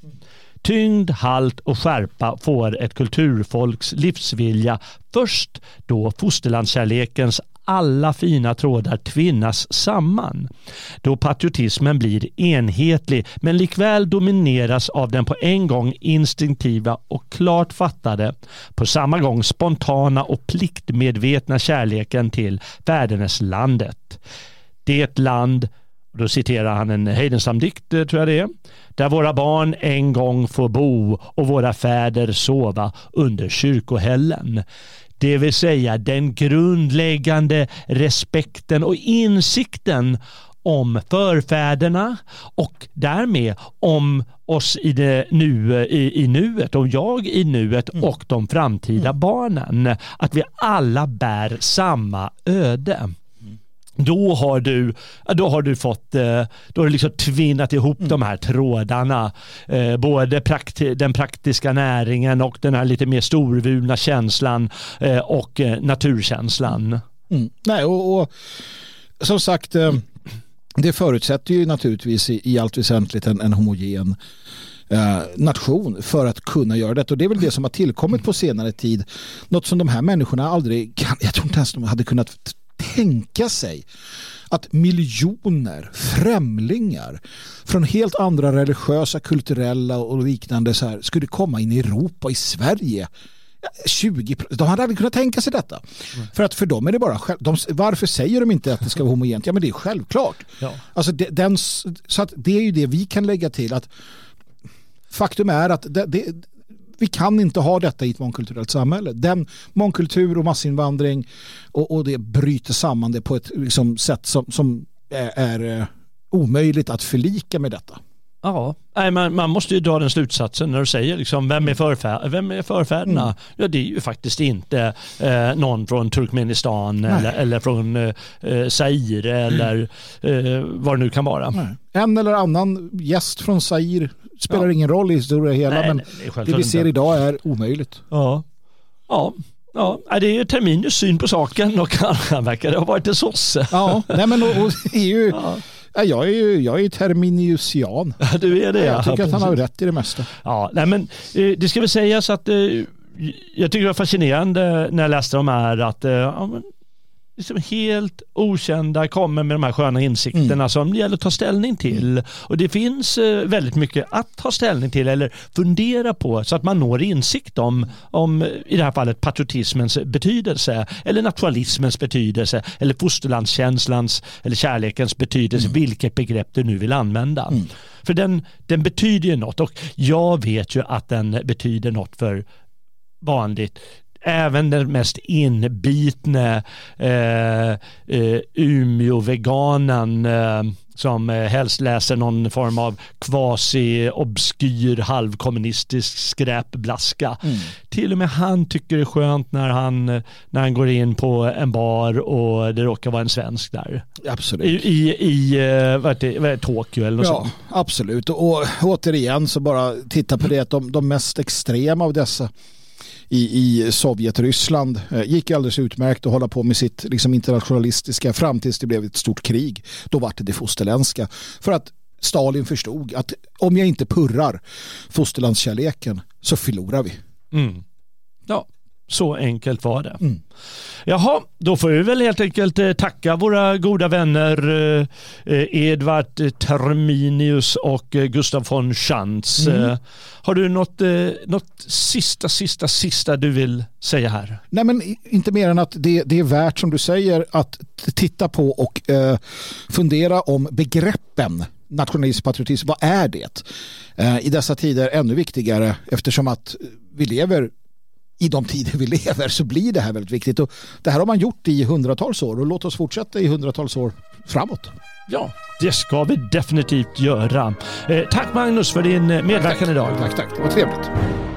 A: Tyngd, halt och skärpa får ett kulturfolks livsvilja först då fosterlandskärlekens alla fina trådar tvinnas samman. Då patriotismen blir enhetlig men likväl domineras av den på en gång instinktiva och klart fattade, på samma gång spontana och pliktmedvetna kärleken till fäderneslandet. Det land då citerar han en Heidenstam-dikt, eh, tror jag det är. Där våra barn en gång får bo och våra fäder sova under kyrkohällen. Det vill säga den grundläggande respekten och insikten om förfäderna och därmed om oss i, det nu, i, i nuet, och jag i nuet mm. och de framtida mm. barnen. Att vi alla bär samma öde då har du, då har du fått, eh, då har du liksom tvinnat ihop mm. de här trådarna. Eh, både prakti den praktiska näringen och den här lite mer storvulna känslan eh, och naturkänslan.
B: Mm. Nej, och, och, som sagt, det förutsätter ju naturligtvis i, i allt väsentligt en, en homogen nation för att kunna göra det. Och det är väl det som har tillkommit på senare tid. Något som de här människorna aldrig kan, jag tror inte ens de hade kunnat tänka sig att miljoner främlingar från helt andra religiösa, kulturella och liknande så här, skulle komma in i Europa, i Sverige 20, de hade aldrig kunnat tänka sig detta. Mm. För att för dem är det bara de, varför säger de inte att det ska vara homogent? Ja men det är självklart. Ja. Alltså det, den, så att det är ju det vi kan lägga till att faktum är att det, det, vi kan inte ha detta i ett mångkulturellt samhälle. Den mångkultur och massinvandring och, och det bryter samman det på ett liksom, sätt som, som är, är eh, omöjligt att förlika med detta.
A: Ja, Nej, man, man måste ju dra den slutsatsen när du säger liksom, vem, är förfär vem är förfäderna? Mm. Ja, det är ju faktiskt inte eh, någon från Turkmenistan eller, eller, från eh, eh Zaire eller eh, vad det nu kan vara. Nej.
B: En eller annan gäst från Zaire spelar ja. ingen roll i historia hela nej, men nej, det, det vi ser idag är omöjligt.
A: Ja, ja. Ja, det är ju Terminus syn på saken och han verkar ha varit en sosse.
B: Ja, nej men och, och EU, ja. Jag är ju jag är terminiusian.
A: Du är det
B: Jag tycker ja, att han har rätt i det mesta.
A: Ja, nej men eh, det ska väl sägas att eh, jag tycker det var fascinerande när jag läste de här att eh, ja, liksom helt okända kommer med de här sköna insikterna mm. som det gäller att ta ställning till. Mm. Och det finns eh, väldigt mycket att ta ställning till eller fundera på så att man når insikt om, om i det här fallet patriotismens betydelse eller nationalismens betydelse eller fosterlandskänslans eller kärlekens betydelse, mm. vilket begrepp du nu vill använda. Mm. För den, den betyder ju något och jag vet ju att den betyder något för vanligt även den mest inbitne eh, eh, Umeå-veganen eh, som eh, helst läser någon form av quasi-obskyr halvkommunistisk skräpblaska. Mm. Till och med han tycker det är skönt när han, när han går in på en bar och det råkar vara en svensk där.
B: Absolut.
A: I, i, i eh, vad är det, Tokyo eller något
B: ja,
A: sånt.
B: Absolut, och, och återigen så bara titta på det att de, de mest extrema av dessa i, i Sovjetryssland eh, gick alldeles utmärkt att hålla på med sitt liksom, internationalistiska fram tills det blev ett stort krig. Då var det det fosterländska. För att Stalin förstod att om jag inte purrar fosterlandskärleken så förlorar vi.
A: Mm. Ja, så enkelt var det. Mm. Jaha, då får vi väl helt enkelt eh, tacka våra goda vänner eh, eh, Edvard Terminius och Gustav von Schantz. Mm. Har du något, något sista, sista, sista du vill säga här?
B: Nej, men inte mer än att det, det är värt som du säger att titta på och fundera om begreppen nationalism, patriotism, vad är det? I dessa tider ännu viktigare eftersom att vi lever i de tider vi lever så blir det här väldigt viktigt. Och det här har man gjort i hundratals år och låt oss fortsätta i hundratals år framåt.
A: Ja, det ska vi definitivt göra. Eh, tack Magnus för din medverkan
B: tack,
A: idag.
B: Tack, tack. Det var trevligt.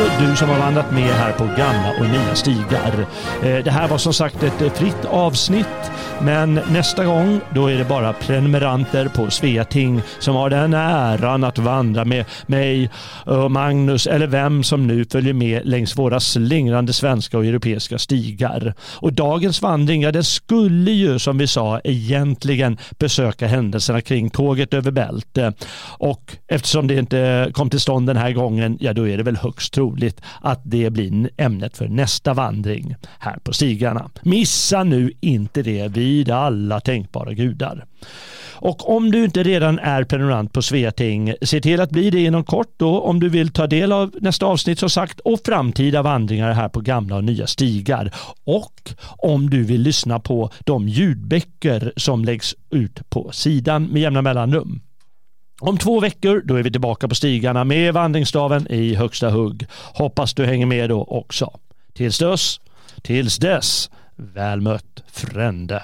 A: Också du som har vandrat med här på gamla och nya stigar. Eh, det här var som sagt ett eh, fritt avsnitt men nästa gång då är det bara prenumeranter på Sveating som har den äran att vandra med mig och Magnus eller vem som nu följer med längs våra slingrande svenska och europeiska stigar. Och dagens vandring, ja den skulle ju som vi sa egentligen besöka händelserna kring tåget över Bälte. Och eftersom det inte kom till stånd den här gången, ja då är det väl högst troligt att det blir ämnet för nästa vandring här på stigarna. Missa nu inte det vid alla tänkbara gudar. Och om du inte redan är prenumerant på Sveating, se till att bli det inom kort då om du vill ta del av nästa avsnitt som sagt och framtida vandringar här på gamla och nya stigar. Och om du vill lyssna på de ljudböcker som läggs ut på sidan med jämna mellanrum. Om två veckor då är vi tillbaka på stigarna med vandringsstaven i högsta hugg. Hoppas du hänger med då också. Tills dess, tills dess, väl mött frände.